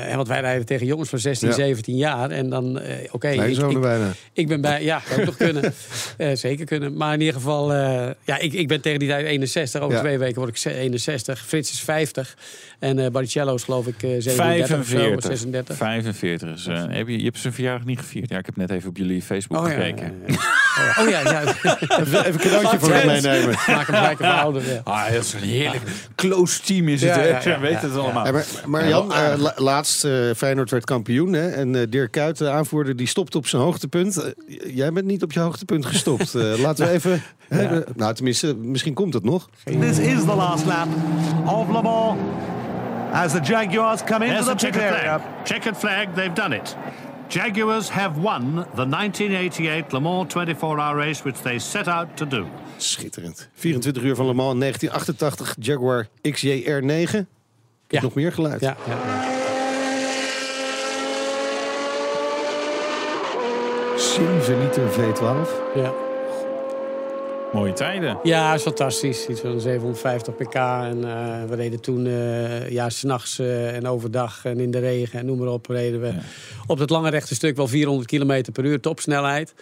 [SPEAKER 6] eh, want wij rijden tegen jongens van 16,
[SPEAKER 3] Ja.
[SPEAKER 6] 17 jaar. En dan, eh, oké,
[SPEAKER 3] Nee,
[SPEAKER 6] ik, ik,
[SPEAKER 3] bijna.
[SPEAKER 6] ik ben bij, ja, zou toch kunnen. Eh, zeker kunnen. Maar in ieder geval, eh, ja, ik, ik ben tegen die tijd 61. Over
[SPEAKER 3] Ja.
[SPEAKER 6] twee weken word ik ze- 61. Frits is 50. En eh Baricello is geloof ik eh 37 of zo,
[SPEAKER 4] 45.
[SPEAKER 6] 36.
[SPEAKER 4] 45 is, eh, heb je, je hebt zijn verjaardag niet gevierd. Ja, ik heb net even op jullie Facebook
[SPEAKER 6] Oh ja,
[SPEAKER 4] gekeken.
[SPEAKER 6] ja, ja. Oh ja, ja.
[SPEAKER 3] Even, even een cadeautje voor hem meenemen.
[SPEAKER 6] Maak hem gelijk even ouder. Ja.
[SPEAKER 4] Ah, dat is een heerlijk close team is het.
[SPEAKER 6] Ja,
[SPEAKER 4] weet het allemaal.
[SPEAKER 3] Ja, maar, maar
[SPEAKER 4] Ja,
[SPEAKER 3] Jan, eh, la- laatst eh, Feyenoord werd kampioen. Hè, en eh, Dirk Kuyt, de aanvoerder, die stopt op zijn hoogtepunt. Jij bent niet op je hoogtepunt gestopt. Laten we even... hè, nou, tenminste, misschien komt het nog.
[SPEAKER 7] This is the last lap of Le Mans as the Jaguars come into
[SPEAKER 8] There's
[SPEAKER 7] the pit area.
[SPEAKER 8] flag. Checkered flag, they've done it. Jaguars have won the 1988 Le Mans 24-hour race, which they set out to do.
[SPEAKER 3] Schitterend. 24 uur van Le Mans, 1988, Jaguar XJR9. Ik
[SPEAKER 6] Ja.
[SPEAKER 3] heb nog meer geluid.
[SPEAKER 6] Ja, ja.
[SPEAKER 3] 7 liter V12.
[SPEAKER 6] ja.
[SPEAKER 4] Mooie tijden.
[SPEAKER 6] Ja, is fantastisch. Iets van 750 pk. En eh, we reden toen eh ja, s'nachts eh en overdag en in de regen en noem maar op. Reden we op het lange rechte stuk wel 400 km per uur topsnelheid.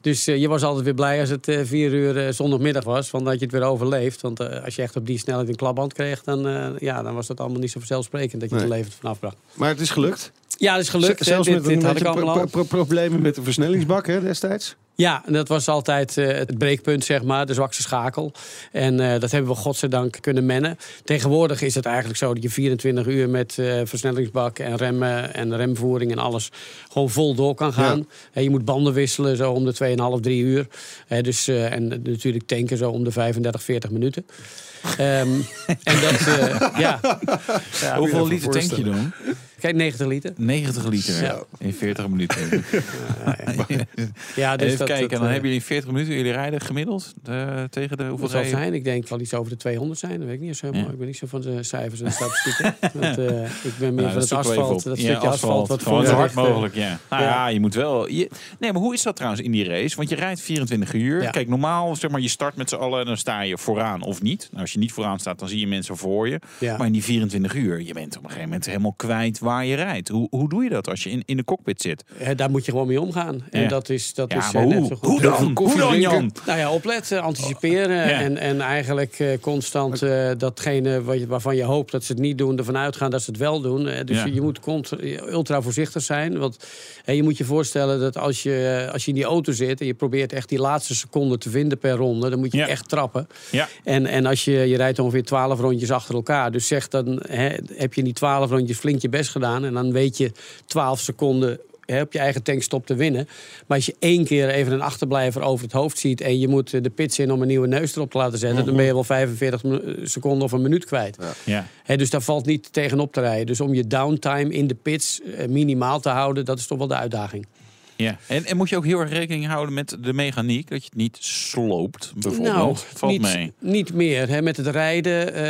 [SPEAKER 6] Dus eh, je was altijd weer blij als het eh, vier uur zondagmiddag was. Want dat je het weer overleeft. Want eh, als je echt op die snelheid een klapband kreeg... dan, eh, ja, dan was dat allemaal niet zo vanzelfsprekend dat je
[SPEAKER 3] Nee.
[SPEAKER 6] er levend vanaf bracht.
[SPEAKER 3] Maar het is gelukt.
[SPEAKER 6] Ja, dat is gelukt.
[SPEAKER 3] Z- Zelfs met
[SPEAKER 6] dit, had ik
[SPEAKER 3] pro- pro- pro- problemen met de versnellingsbak hè, destijds.
[SPEAKER 6] Ja, en dat was altijd eh, het breekpunt, zeg maar, de zwakste schakel. En eh, dat hebben we godzijdank kunnen mennen. Tegenwoordig is het eigenlijk zo dat je 24 uur met eh, versnellingsbak en remmen en remvoering en alles gewoon vol door kan gaan. Hè, je moet banden wisselen zo om de 2,5, 3 uur. Hè, dus, eh, en natuurlijk tanken zo om de 35, 40 minuten. Ehm, en dat, eh, ja,
[SPEAKER 4] Hoeveel liter tank je dan?
[SPEAKER 6] Kijk, 90 liter.
[SPEAKER 4] 90 liter
[SPEAKER 6] Ja.
[SPEAKER 4] in 40 minuten.
[SPEAKER 6] Ja, dus
[SPEAKER 4] Even
[SPEAKER 6] dat,
[SPEAKER 4] kijken.
[SPEAKER 3] dat,
[SPEAKER 4] dan
[SPEAKER 3] eh,
[SPEAKER 4] hebben jullie 40 minuten. Jullie rijden gemiddeld eh, tegen de hoeveel
[SPEAKER 6] zal zijn? Ik denk wel iets over de 200 zijn. Dat weet ik niet zo helemaal.
[SPEAKER 4] Ja.
[SPEAKER 6] Ik ben niet zo van de cijfers en statistieken. Want, eh, ik ben meer
[SPEAKER 4] Nou,
[SPEAKER 6] van het asfalt. Dat
[SPEAKER 4] Ja,
[SPEAKER 6] stukje asfalt wat voor
[SPEAKER 4] zo hard mogelijk, ja. Nou
[SPEAKER 6] ja.
[SPEAKER 4] ja, je moet wel... Je, nee, maar hoe is dat trouwens in die race? Want je rijdt 24 uur.
[SPEAKER 6] Ja.
[SPEAKER 4] Kijk, normaal, zeg maar, je start met z'n allen en dan sta je vooraan of niet. Nou, als je niet vooraan staat, dan zie je mensen voor je.
[SPEAKER 6] Ja.
[SPEAKER 4] Maar in die 24 uur, je bent op een gegeven moment helemaal kwijt waar je rijdt. Hoe, hoe doe je dat als je in, in de cockpit zit?
[SPEAKER 6] Eh, daar moet je gewoon mee omgaan. En
[SPEAKER 4] Ja.
[SPEAKER 6] dat is, dat
[SPEAKER 4] Ja,
[SPEAKER 6] is eh, net
[SPEAKER 4] hoe?
[SPEAKER 6] zo goed.
[SPEAKER 4] Hoe dan? Hoe dan, Jan?
[SPEAKER 6] Nou ja, opletten, anticiperen
[SPEAKER 4] Ja.
[SPEAKER 6] en, en eigenlijk eh, constant datgene wat je, waarvan je hoopt dat ze het niet doen, ervan uitgaan dat ze het wel doen. Dus je, je moet ultra voorzichtig zijn. Want je moet je voorstellen dat als je, als je in die auto zit en je probeert echt die laatste seconde te vinden per ronde, dan moet je echt trappen.
[SPEAKER 4] Ja.
[SPEAKER 6] En, en als je, je rijdt ongeveer 12 rondjes achter elkaar. Dus zeg dan heb je in die 12 rondjes flink je best gedaan. En dan weet je 12 seconden hè, op je eigen tankstop te winnen. Maar als je één keer even een achterblijver over het hoofd ziet. en je moet eh, de pits in om een nieuwe neus erop te laten zetten. dan ben je wel 45 minu- seconden of een minuut kwijt.
[SPEAKER 4] Ja.
[SPEAKER 6] Hè, dus daar valt niet tegenop te rijden. Dus om je downtime in de pits eh, minimaal te houden. dat is toch wel de uitdaging.
[SPEAKER 4] Ja. En, en moet je ook heel erg rekening houden met de mechaniek? Dat je het niet sloopt, bijvoorbeeld.
[SPEAKER 6] Nou,
[SPEAKER 4] Valt
[SPEAKER 6] niet,
[SPEAKER 4] mee.
[SPEAKER 6] Niet meer. Hè, met het rijden. eh,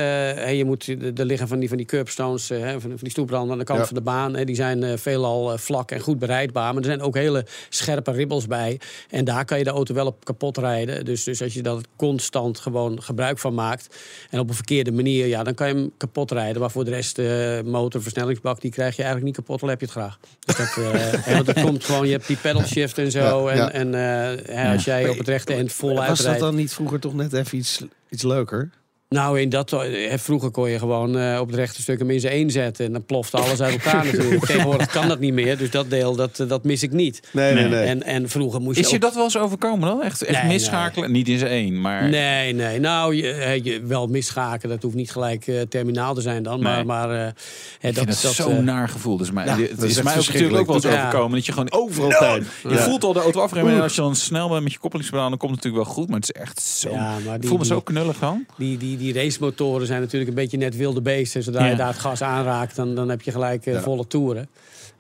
[SPEAKER 6] hè, je moet, er liggen van die, van die curbstones, eh, hè, van, van die stoepranden aan de kant
[SPEAKER 3] Ja.
[SPEAKER 6] van de baan. Hè, die zijn eh, veelal vlak en goed bereidbaar. Maar er zijn ook hele scherpe ribbels bij. En daar kan je de auto wel op kapot rijden. Dus, dus als je daar constant gewoon gebruik van maakt. En op een verkeerde manier, ja, dan kan je hem kapot rijden. Maar voor de rest, de motor, versnellingsbak, die krijg je eigenlijk niet kapot. Al heb je het graag. Dus dat, eh, hè, want dat komt gewoon, je hebt die pedal shift en zo.
[SPEAKER 3] Ja,
[SPEAKER 6] en
[SPEAKER 3] ja.
[SPEAKER 6] en eh, als jij op het rechte eind vol
[SPEAKER 3] Was dat
[SPEAKER 6] uitrijdt.
[SPEAKER 3] dan niet vroeger toch net even iets, iets leuker?
[SPEAKER 6] Nou, in dat, eh, vroeger kon je gewoon eh, op het rechte stuk hem in zijn één zetten. En dan plofte alles uit elkaar natuurlijk. Tegenwoordig kan dat niet meer. Dus dat deel, dat, eh, dat mis ik niet.
[SPEAKER 3] Nee, nee,
[SPEAKER 4] Nee.
[SPEAKER 6] En, en vroeger moest je
[SPEAKER 4] Is je
[SPEAKER 6] ook-
[SPEAKER 4] dat wel eens overkomen dan? Echt, echt
[SPEAKER 6] Nee,
[SPEAKER 4] misschakelen? Niet in zijn één, maar...
[SPEAKER 6] Nee, nee. Nou, je, je, wel misschaken. Dat hoeft niet gelijk eh, terminaal te zijn dan. Maar,
[SPEAKER 4] Nee.
[SPEAKER 6] maar eh, hè, dat,
[SPEAKER 4] vind dat,
[SPEAKER 6] dat,
[SPEAKER 4] zo'n naar gevoel. Dus
[SPEAKER 3] Ja,
[SPEAKER 4] het
[SPEAKER 3] dat is
[SPEAKER 4] is mij ook natuurlijk ook wel eens overkomen. Dat je gewoon
[SPEAKER 3] Overal
[SPEAKER 4] Nou,
[SPEAKER 3] pijn.
[SPEAKER 4] Je
[SPEAKER 3] Ja.
[SPEAKER 4] voelt al de auto afremmen. En als je dan snel bent met je koppelingspedaal, dan komt het natuurlijk wel goed. Maar het is echt zo...
[SPEAKER 6] Ja, maar
[SPEAKER 4] ik
[SPEAKER 6] die-
[SPEAKER 4] voel me zo knullig dan.
[SPEAKER 6] Die, die, die racemotoren zijn natuurlijk een beetje net wilde beesten. Zodra
[SPEAKER 4] Ja.
[SPEAKER 6] je daar het gas aanraakt, dan, dan heb je gelijk eh,
[SPEAKER 3] Ja.
[SPEAKER 6] volle toeren.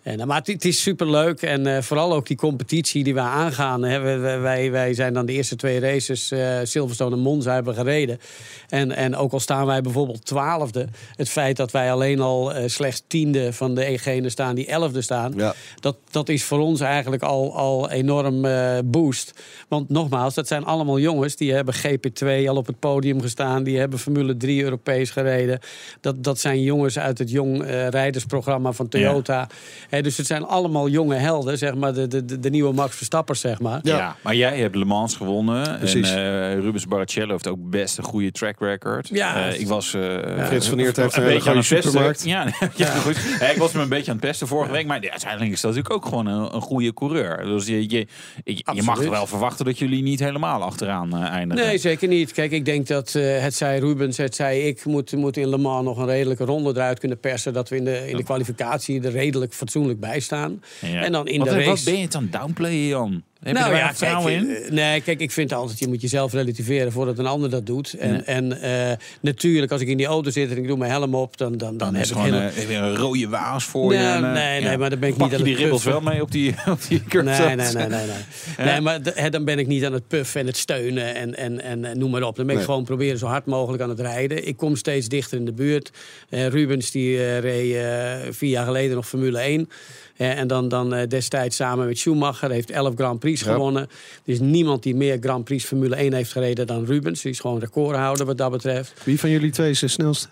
[SPEAKER 6] En, eh, maar het, is superleuk. En eh, vooral ook die competitie die aangaan. Hè. We- we- Wij, wij zijn dan de eerste twee races, eh, Silverstone en Monza, hebben gereden. En, en ook al staan wij bijvoorbeeld twaalfde. Het feit dat wij alleen al eh, slechts tiende van de egenen staan die elfde staan.
[SPEAKER 3] Ja.
[SPEAKER 6] Dat, dat is voor ons eigenlijk al, al enorm boost. Want nogmaals, dat zijn allemaal jongens die hebben GP2 al op het podium gestaan. Die hebben Formule 3 Europees gereden. Dat, dat zijn jongens uit het jong rijdersprogramma van Toyota. Hè, dus het zijn allemaal jonge helden, zeg maar. De, de, de, nieuwe Max Verstappers, zeg maar.
[SPEAKER 4] Ja. maar jij hebt Le Mans gewonnen.
[SPEAKER 3] Precies.
[SPEAKER 4] En eh, Rubens Barrichello heeft ook best een goede track record.
[SPEAKER 6] Ja.
[SPEAKER 4] Eh, ik was... eh,
[SPEAKER 3] Frits van Eert heeft
[SPEAKER 4] een
[SPEAKER 3] een
[SPEAKER 4] beetje aan
[SPEAKER 3] goede
[SPEAKER 4] het pesten.
[SPEAKER 3] supermarkt.
[SPEAKER 4] Ja, ja, goed. Ik was me een beetje aan het pesten vorige week. Maar ja, uiteindelijk is dat natuurlijk ook gewoon een, een goede coureur. Dus je, je, je, je mag er wel verwachten dat jullie niet helemaal achteraan eh, eindigen.
[SPEAKER 6] Nee, zeker niet. Kijk, ik denk dat eh, het zij Rubens, het zij ik, moet, moet in Le Mans nog een redelijke ronde eruit kunnen persen. Dat we in de, in de kwalificatie er redelijk fatsoenlijk bij staan.
[SPEAKER 4] Ja.
[SPEAKER 6] En dan in
[SPEAKER 4] wat,
[SPEAKER 6] de
[SPEAKER 4] Wat
[SPEAKER 6] race.
[SPEAKER 4] ben je het aan downplayen, Jan? Heb je er
[SPEAKER 6] nou ja,
[SPEAKER 4] vertrouwen in?
[SPEAKER 6] eh, Nee, kijk, ik vind altijd, je moet jezelf relativeren voordat een ander dat doet. En, en eh, natuurlijk, als ik in die auto zit en ik doe mijn helm op, dan, dan, dan,
[SPEAKER 4] Dan
[SPEAKER 6] heb
[SPEAKER 4] is
[SPEAKER 6] ik
[SPEAKER 4] gewoon
[SPEAKER 6] hele...
[SPEAKER 4] eh, je een rode waas voor
[SPEAKER 6] Nee,
[SPEAKER 4] je. en,
[SPEAKER 6] nee, nee, maar dan ben ik
[SPEAKER 4] Pak
[SPEAKER 6] niet
[SPEAKER 4] je
[SPEAKER 6] aan
[SPEAKER 4] die
[SPEAKER 6] het
[SPEAKER 4] ribbels
[SPEAKER 6] puffen.
[SPEAKER 4] wel mee op die, op die
[SPEAKER 6] Nee, nee, nee, nee. nee. nee maar dan ben ik niet aan het puffen en het steunen en, en, en, en noem maar op. Dan ben ik gewoon proberen zo hard mogelijk aan het rijden. Ik kom steeds dichter in de buurt. Rubens die reed vier jaar geleden nog Formule 1. Eh, en dan, dan eh, destijds samen met Schumacher. Heeft 11 Grand Prix
[SPEAKER 3] Ja.
[SPEAKER 6] gewonnen. Er is niemand die meer Grand Prix Formule 1 heeft gereden dan Rubens. Die is gewoon recordhouder wat dat betreft.
[SPEAKER 3] Wie van jullie twee is de snelste?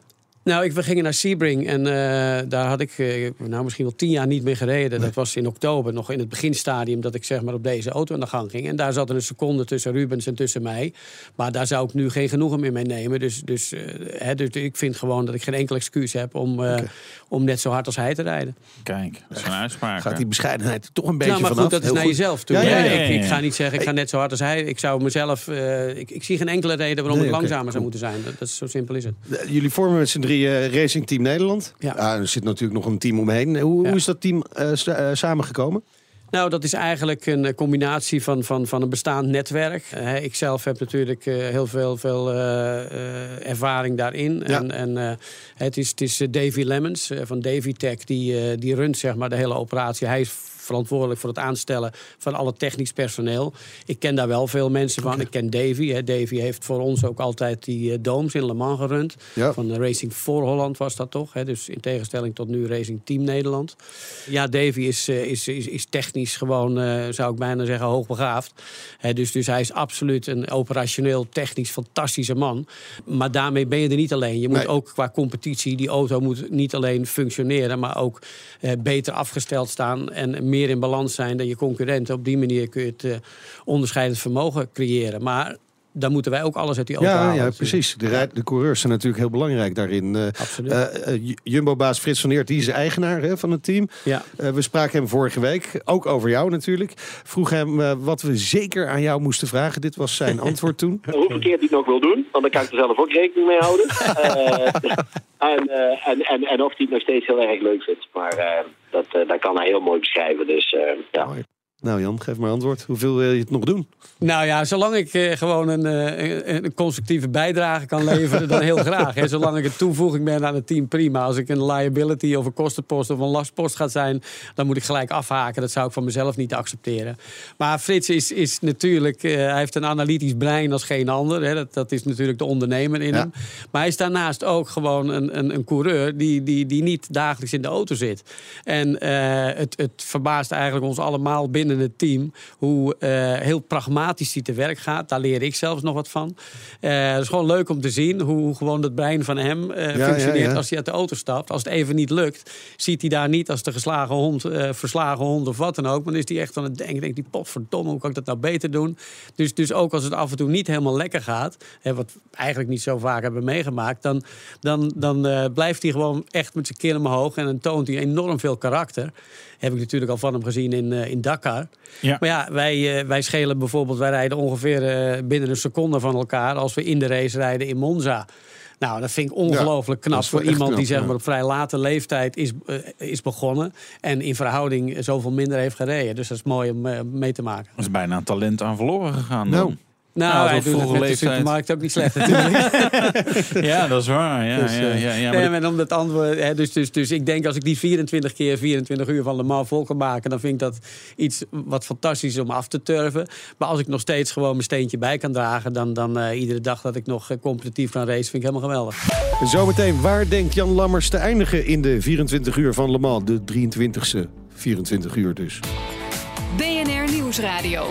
[SPEAKER 6] Nou, ik, we gingen naar Sebring en eh, daar had ik eh, nou, misschien wel tien jaar niet meer gereden. Dat was in oktober, nog in het beginstadium dat ik zeg maar, op deze auto aan de gang ging. En daar zat er een seconde tussen Rubens en tussen mij. Maar daar zou ik nu geen genoegen meer mee nemen. Dus, dus, eh, hè, dus ik vind gewoon dat ik geen enkel excuus heb om, eh, om net zo hard als hij te rijden.
[SPEAKER 4] Kijk, dat is een uitspraak.
[SPEAKER 3] Gaat die bescheidenheid toch een beetje
[SPEAKER 6] nou, maar
[SPEAKER 3] vanaf?
[SPEAKER 6] goed, dat is
[SPEAKER 3] Heel
[SPEAKER 6] naar
[SPEAKER 3] goed.
[SPEAKER 6] jezelf toe.
[SPEAKER 3] Ja, ja,
[SPEAKER 4] ja, ja,
[SPEAKER 6] Ik, ik
[SPEAKER 4] ja.
[SPEAKER 6] ga niet zeggen, ik ga net zo hard als hij. Ik zou mezelf, eh, ik, ik zie geen enkele reden waarom
[SPEAKER 3] Nee, oké,
[SPEAKER 6] langzamer zou moeten zijn. Dat, dat is zo simpel is het.
[SPEAKER 3] Jullie vormen met z'n drieën Racing Team Nederland.
[SPEAKER 6] Ja.
[SPEAKER 3] Ah, er zit natuurlijk nog een team omheen. Hoe,
[SPEAKER 6] Ja.
[SPEAKER 3] hoe is dat team eh, eh, samengekomen?
[SPEAKER 6] Nou, dat is eigenlijk een eh, combinatie van, van, van een bestaand netwerk. Eh, ik zelf heb natuurlijk eh, heel veel, veel eh, eh, ervaring daarin.
[SPEAKER 3] Ja.
[SPEAKER 6] En, en eh, het is, het is eh, Davy Lemmens eh, van Davy Tech, die, eh, die runt zeg maar, de hele operatie. Hij is verantwoordelijk voor het aanstellen van alle technisch personeel. Ik ken daar wel veel mensen van. Ik ken Davy. Hè. Davy heeft voor ons ook altijd die uh, domes in Le Mans gerund.
[SPEAKER 3] Ja.
[SPEAKER 6] Van de Racing voor Holland was dat toch? Hè? Dus in tegenstelling tot nu Racing Team Nederland. Ja, Davy is, uh, is, is, is technisch gewoon, uh, zou ik bijna zeggen, hoogbegaafd. Hè, dus, dus hij is absoluut een operationeel, technisch fantastische man. Maar daarmee ben je er niet alleen. Je moet
[SPEAKER 3] Nee.
[SPEAKER 6] ook qua competitie, die auto moet niet alleen functioneren, maar ook eh, beter afgesteld staan en meer in balans zijn dan je concurrenten. Op die manier kun je het eh, onderscheidend vermogen creëren. Maar daar moeten wij ook alles uit die auto
[SPEAKER 3] Ja,
[SPEAKER 6] halen.
[SPEAKER 3] ja, precies. De, rij- de coureurs zijn natuurlijk heel belangrijk daarin. Eh,
[SPEAKER 6] Absoluut.
[SPEAKER 3] eh, eh, Jumbo-baas Frits van Eert, die is eigenaar hè, van het team.
[SPEAKER 6] Ja.
[SPEAKER 3] Eh, we spraken hem vorige week, ook over jou natuurlijk. Vroeg hem eh, wat we zeker aan jou moesten vragen. Dit was zijn antwoord toen.
[SPEAKER 9] hoeveel keer die het nog wil doen. Want dan kan ik er zelf ook rekening mee houden. Eh, en, eh, en, en, en of hij het nog steeds heel erg leuk vindt. Maar eh, dat, eh, dat kan hij heel mooi beschrijven. Dus eh, ja.
[SPEAKER 3] Mooi. Nou Jan, geef maar antwoord. Hoeveel wil je het nog doen?
[SPEAKER 6] Nou ja, zolang ik eh, gewoon een, eh, een, een constructieve bijdrage kan leveren, dan heel graag. Hè. Zolang ik een toevoeging ben aan het team, prima. Als ik een liability of een kostenpost of een lastpost gaat zijn, dan moet ik gelijk afhaken. Dat zou ik van mezelf niet accepteren. Maar Frits is, is natuurlijk, eh, hij heeft een analytisch brein als geen ander. Hè. Dat, dat is natuurlijk de ondernemer in
[SPEAKER 3] Ja.
[SPEAKER 6] hem. Maar hij is daarnaast ook gewoon een, een, een coureur die, die, die niet dagelijks in de auto zit. En het, het verbaast eigenlijk ons allemaal binnen het team hoe eh, heel pragmatisch hij te werk gaat. Daar leer ik zelfs nog wat van. Eh, het is gewoon leuk om te zien hoe, gewoon het brein van hem eh,
[SPEAKER 3] Ja,
[SPEAKER 6] functioneert
[SPEAKER 3] ja,
[SPEAKER 6] als hij uit de auto stapt. Als het even niet lukt, ziet hij daar niet als de geslagen hond, verslagen hond of wat dan ook. Maar dan is hij echt aan het denken, denkt hij, potverdomme, hoe kan ik dat nou beter doen? Dus, dus ook als het af en toe niet helemaal lekker gaat, hè, wat we eigenlijk niet zo vaak hebben meegemaakt, dan, dan, dan blijft hij gewoon echt met zijn kin omhoog en dan toont hij enorm veel karakter. Heb ik natuurlijk al van hem gezien in, eh, in Dakar.
[SPEAKER 4] Ja.
[SPEAKER 6] Maar ja, wij, eh, wij schelen bijvoorbeeld, wij rijden ongeveer eh, binnen een seconde van elkaar als we in de race rijden in Monza. Nou, dat vind ik ongelooflijk knap voor iemand die zeg maar op vrij late leeftijd is, is begonnen. En in verhouding zoveel minder heeft gereden. Dus dat is mooi om mee te maken.
[SPEAKER 4] Er is bijna een talent aan verloren gegaan.
[SPEAKER 3] Nou.
[SPEAKER 6] Nou,
[SPEAKER 4] Ja,
[SPEAKER 6] hij doet het met de
[SPEAKER 4] leeftijd.
[SPEAKER 6] supermarkt ook niet slecht natuurlijk.
[SPEAKER 4] ja, dat is waar. Ja,
[SPEAKER 6] Dus,
[SPEAKER 4] ja,
[SPEAKER 6] eh,
[SPEAKER 4] ja, ja, maar
[SPEAKER 6] nee,
[SPEAKER 4] dat-
[SPEAKER 6] maar om dat antwoord, hè, dus, dus, dus ik denk als ik die 24 keer 24 uur van Le Mans vol kan maken, dan vind ik dat iets wat fantastisch is om af te turven. Maar als ik nog steeds gewoon mijn steentje bij kan dragen, dan, dan eh, iedere dag dat ik nog eh, competitief kan racen, vind ik helemaal geweldig.
[SPEAKER 3] En zometeen, waar denkt Jan Lammers te eindigen in de 24 uur van Le Mans? De 23ste 24 uur dus.
[SPEAKER 2] BNR Nieuwsradio.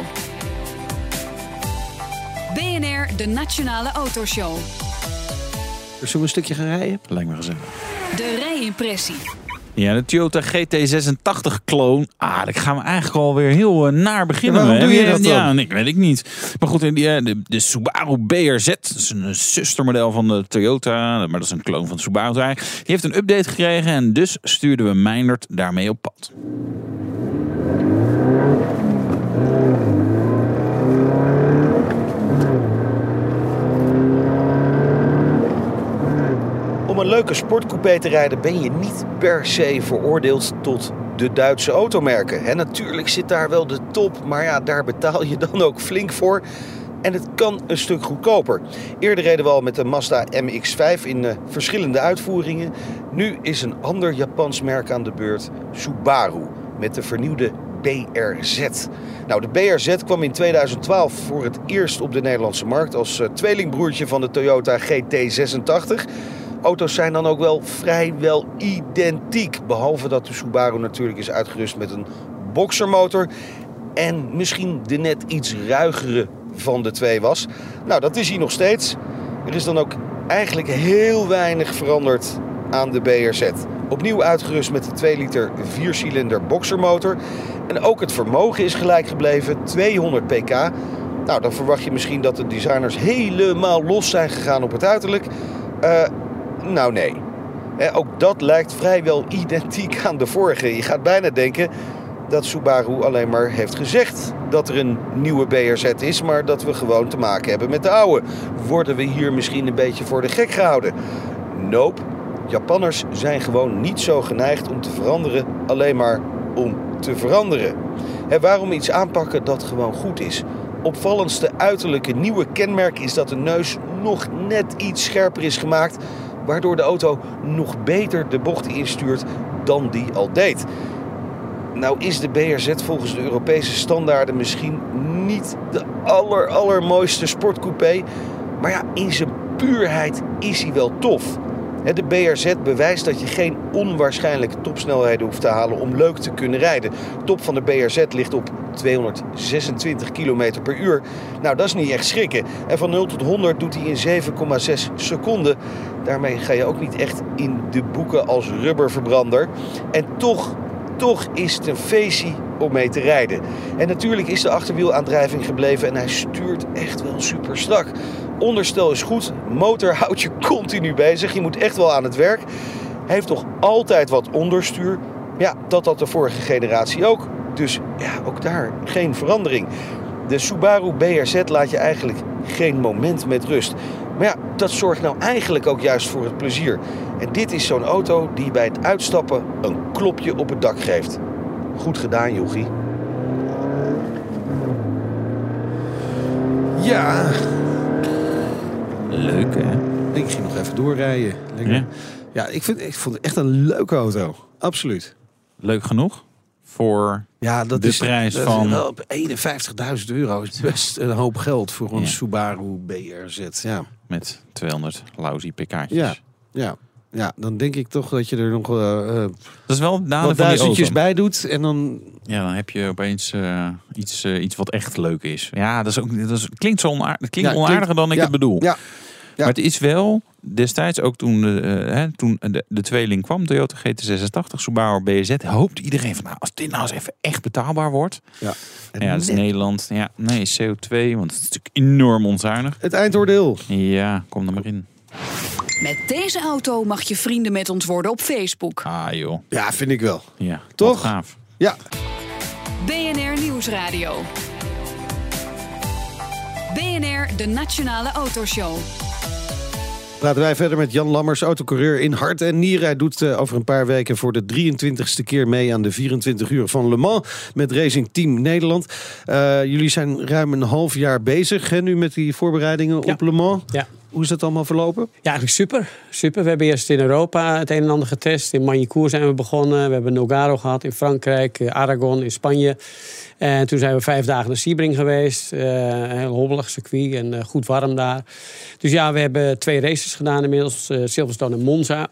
[SPEAKER 2] De Nationale Autoshow.
[SPEAKER 3] Zullen we een stukje gaan rijden?
[SPEAKER 4] Lijkt me gezellig.
[SPEAKER 2] De rijimpressie.
[SPEAKER 4] Ja, de Toyota GT86 kloon. Ah, daar gaan we eigenlijk alweer heel eh, naar beginnen.
[SPEAKER 3] Ja, waarom
[SPEAKER 4] hè?
[SPEAKER 3] doe je dat dan?
[SPEAKER 4] Ja, nee, weet ik niet. Maar goed, die, eh, de, de Subaru BRZ, dat is een eh, zustermodel van de Toyota, maar dat is een kloon van de Subaru eigenlijk. Die heeft een update gekregen en dus stuurden we Meindert daarmee op pad.
[SPEAKER 3] Om een leuke sportcoupé te rijden ben je niet per se veroordeeld tot de Duitse automerken. En natuurlijk zit daar wel de top, maar ja, daar betaal je dan ook flink voor. En het kan een stuk goedkoper. Eerder reden we al met de Mazda MX-5 in eh, verschillende uitvoeringen. Nu is een ander Japans merk aan de beurt, Subaru, met de vernieuwde BRZ. Nou, de BRZ kwam in 2012 voor het eerst op de Nederlandse markt als eh, tweelingbroertje van de Toyota GT86. Auto's zijn dan ook wel vrijwel identiek. Behalve dat de Subaru natuurlijk is uitgerust met een boxermotor. En misschien de net iets ruigere van de twee was. Nou, dat is hij nog steeds. Er is dan ook eigenlijk heel weinig veranderd aan de BRZ. Opnieuw uitgerust met de 2 liter 4-cilinder boxermotor. En ook het vermogen is gelijk gebleven, 200 pk. Nou, dan verwacht je misschien dat de designers helemaal los zijn gegaan op het uiterlijk. Eh, nou nee. Ook dat lijkt vrijwel identiek aan de vorige. Je gaat bijna denken dat Subaru alleen maar heeft gezegd dat er een nieuwe BRZ is, maar dat we gewoon te maken hebben met de oude. Worden we hier misschien een beetje voor de gek gehouden? Nope. Japanners zijn gewoon niet zo geneigd om te veranderen, alleen maar om te veranderen. En waarom iets aanpakken dat gewoon goed is? Opvallendste uiterlijke nieuwe kenmerk is dat de neus nog net iets scherper is gemaakt, waardoor de auto nog beter de bocht instuurt dan die al deed. nou is de BRZ volgens de Europese standaarden misschien niet de aller, allermooiste sportcoupé. Maar ja, in zijn puurheid is hij wel tof. De BRZ bewijst dat je geen onwaarschijnlijke topsnelheden hoeft te halen om leuk te kunnen rijden. Top van de BRZ ligt op 226 km per uur. Nou, dat is niet echt schrikken. En van 0 tot 100 doet hij in 7,6 seconden. Daarmee ga je ook niet echt in de boeken als rubberverbrander. En toch, toch is het een feestje om mee te rijden. En natuurlijk is de achterwielaandrijving gebleven en hij stuurt echt wel super strak. Onderstel is goed, motor houdt je continu bezig. Je moet echt wel aan het werk. Heeft toch altijd wat onderstuur. Ja, dat had de vorige generatie ook. Dus ja, ook daar geen verandering. De Subaru BRZ laat je eigenlijk geen moment met rust. Maar ja, dat zorgt nou eigenlijk ook juist voor het plezier. En dit is zo'n auto die bij het uitstappen een klopje op het dak geeft. Goed gedaan, Jochie. Ja,
[SPEAKER 4] Leuk, hè?
[SPEAKER 3] ik ging nog even doorrijden. Lekker.
[SPEAKER 4] Ja.
[SPEAKER 3] Ja, ik, vind, ik vond het echt een leuke auto. Absoluut.
[SPEAKER 4] Leuk genoeg voor
[SPEAKER 3] Ja, dat
[SPEAKER 4] De
[SPEAKER 3] is
[SPEAKER 4] prijs
[SPEAKER 3] dat
[SPEAKER 4] van-
[SPEAKER 3] Is wel op 51.000 euro is best een hoop geld voor een
[SPEAKER 4] Ja.
[SPEAKER 3] Subaru BRZ. Ja.
[SPEAKER 4] met 200 lousy pk'tjes.
[SPEAKER 3] Ja. Ja. Ja, dan denk ik toch dat je er nog eh,
[SPEAKER 4] Dat is wel
[SPEAKER 3] wat duizendjes bij doet. En dan
[SPEAKER 4] Ja, dan heb je opeens eh, iets, iets wat echt leuk is. Ja, dat, is ook, dat is, klinkt zo onaardig, het klinkt
[SPEAKER 3] Ja,
[SPEAKER 4] onaardiger
[SPEAKER 3] klinkt-
[SPEAKER 4] dan ik
[SPEAKER 3] ja,
[SPEAKER 4] het bedoel.
[SPEAKER 3] ja.
[SPEAKER 4] Maar het is wel destijds ook toen, de, hè, toen de, de tweeling kwam, Toyota GT86, Subaru BZ, hoopte iedereen van nou, als dit nou eens even echt betaalbaar wordt.
[SPEAKER 3] Ja.
[SPEAKER 4] Ja, dat is Nederland. Ja, nee, CO2, want het is natuurlijk enorm onzuinig.
[SPEAKER 3] het eindoordeel.
[SPEAKER 4] Ja, kom er maar in.
[SPEAKER 2] Met deze auto mag je vrienden met ons worden op Facebook.
[SPEAKER 4] Ah joh,
[SPEAKER 3] Ja, vind ik wel.
[SPEAKER 4] ja.
[SPEAKER 3] Toch?
[SPEAKER 4] Wat gaaf.
[SPEAKER 3] Ja,
[SPEAKER 2] BNR Nieuwsradio. BNR, de Nationale Autoshow.
[SPEAKER 3] praten wij verder met Jan Lammers, autocoureur in hart en nieren. Hij doet eh, over een paar weken voor de 23ste keer mee aan de 24 uur van Le Mans met Racing Team Nederland. Eh, jullie zijn ruim een half jaar bezig hè, nu met die voorbereidingen
[SPEAKER 6] Ja.
[SPEAKER 3] op Le Mans.
[SPEAKER 6] Ja.
[SPEAKER 3] Hoe is dat allemaal verlopen?
[SPEAKER 6] Ja, eigenlijk super. super. We hebben eerst in Europa het een en ander getest. In Magny-Cours zijn we begonnen. We hebben Nogaro gehad in Frankrijk, eh, Aragon in Spanje. En toen zijn we vijf dagen naar Sebring geweest. Eh, een heel hobbelig circuit en eh, goed warm daar. Dus ja, we hebben twee races gedaan inmiddels. Silverstone en Monza.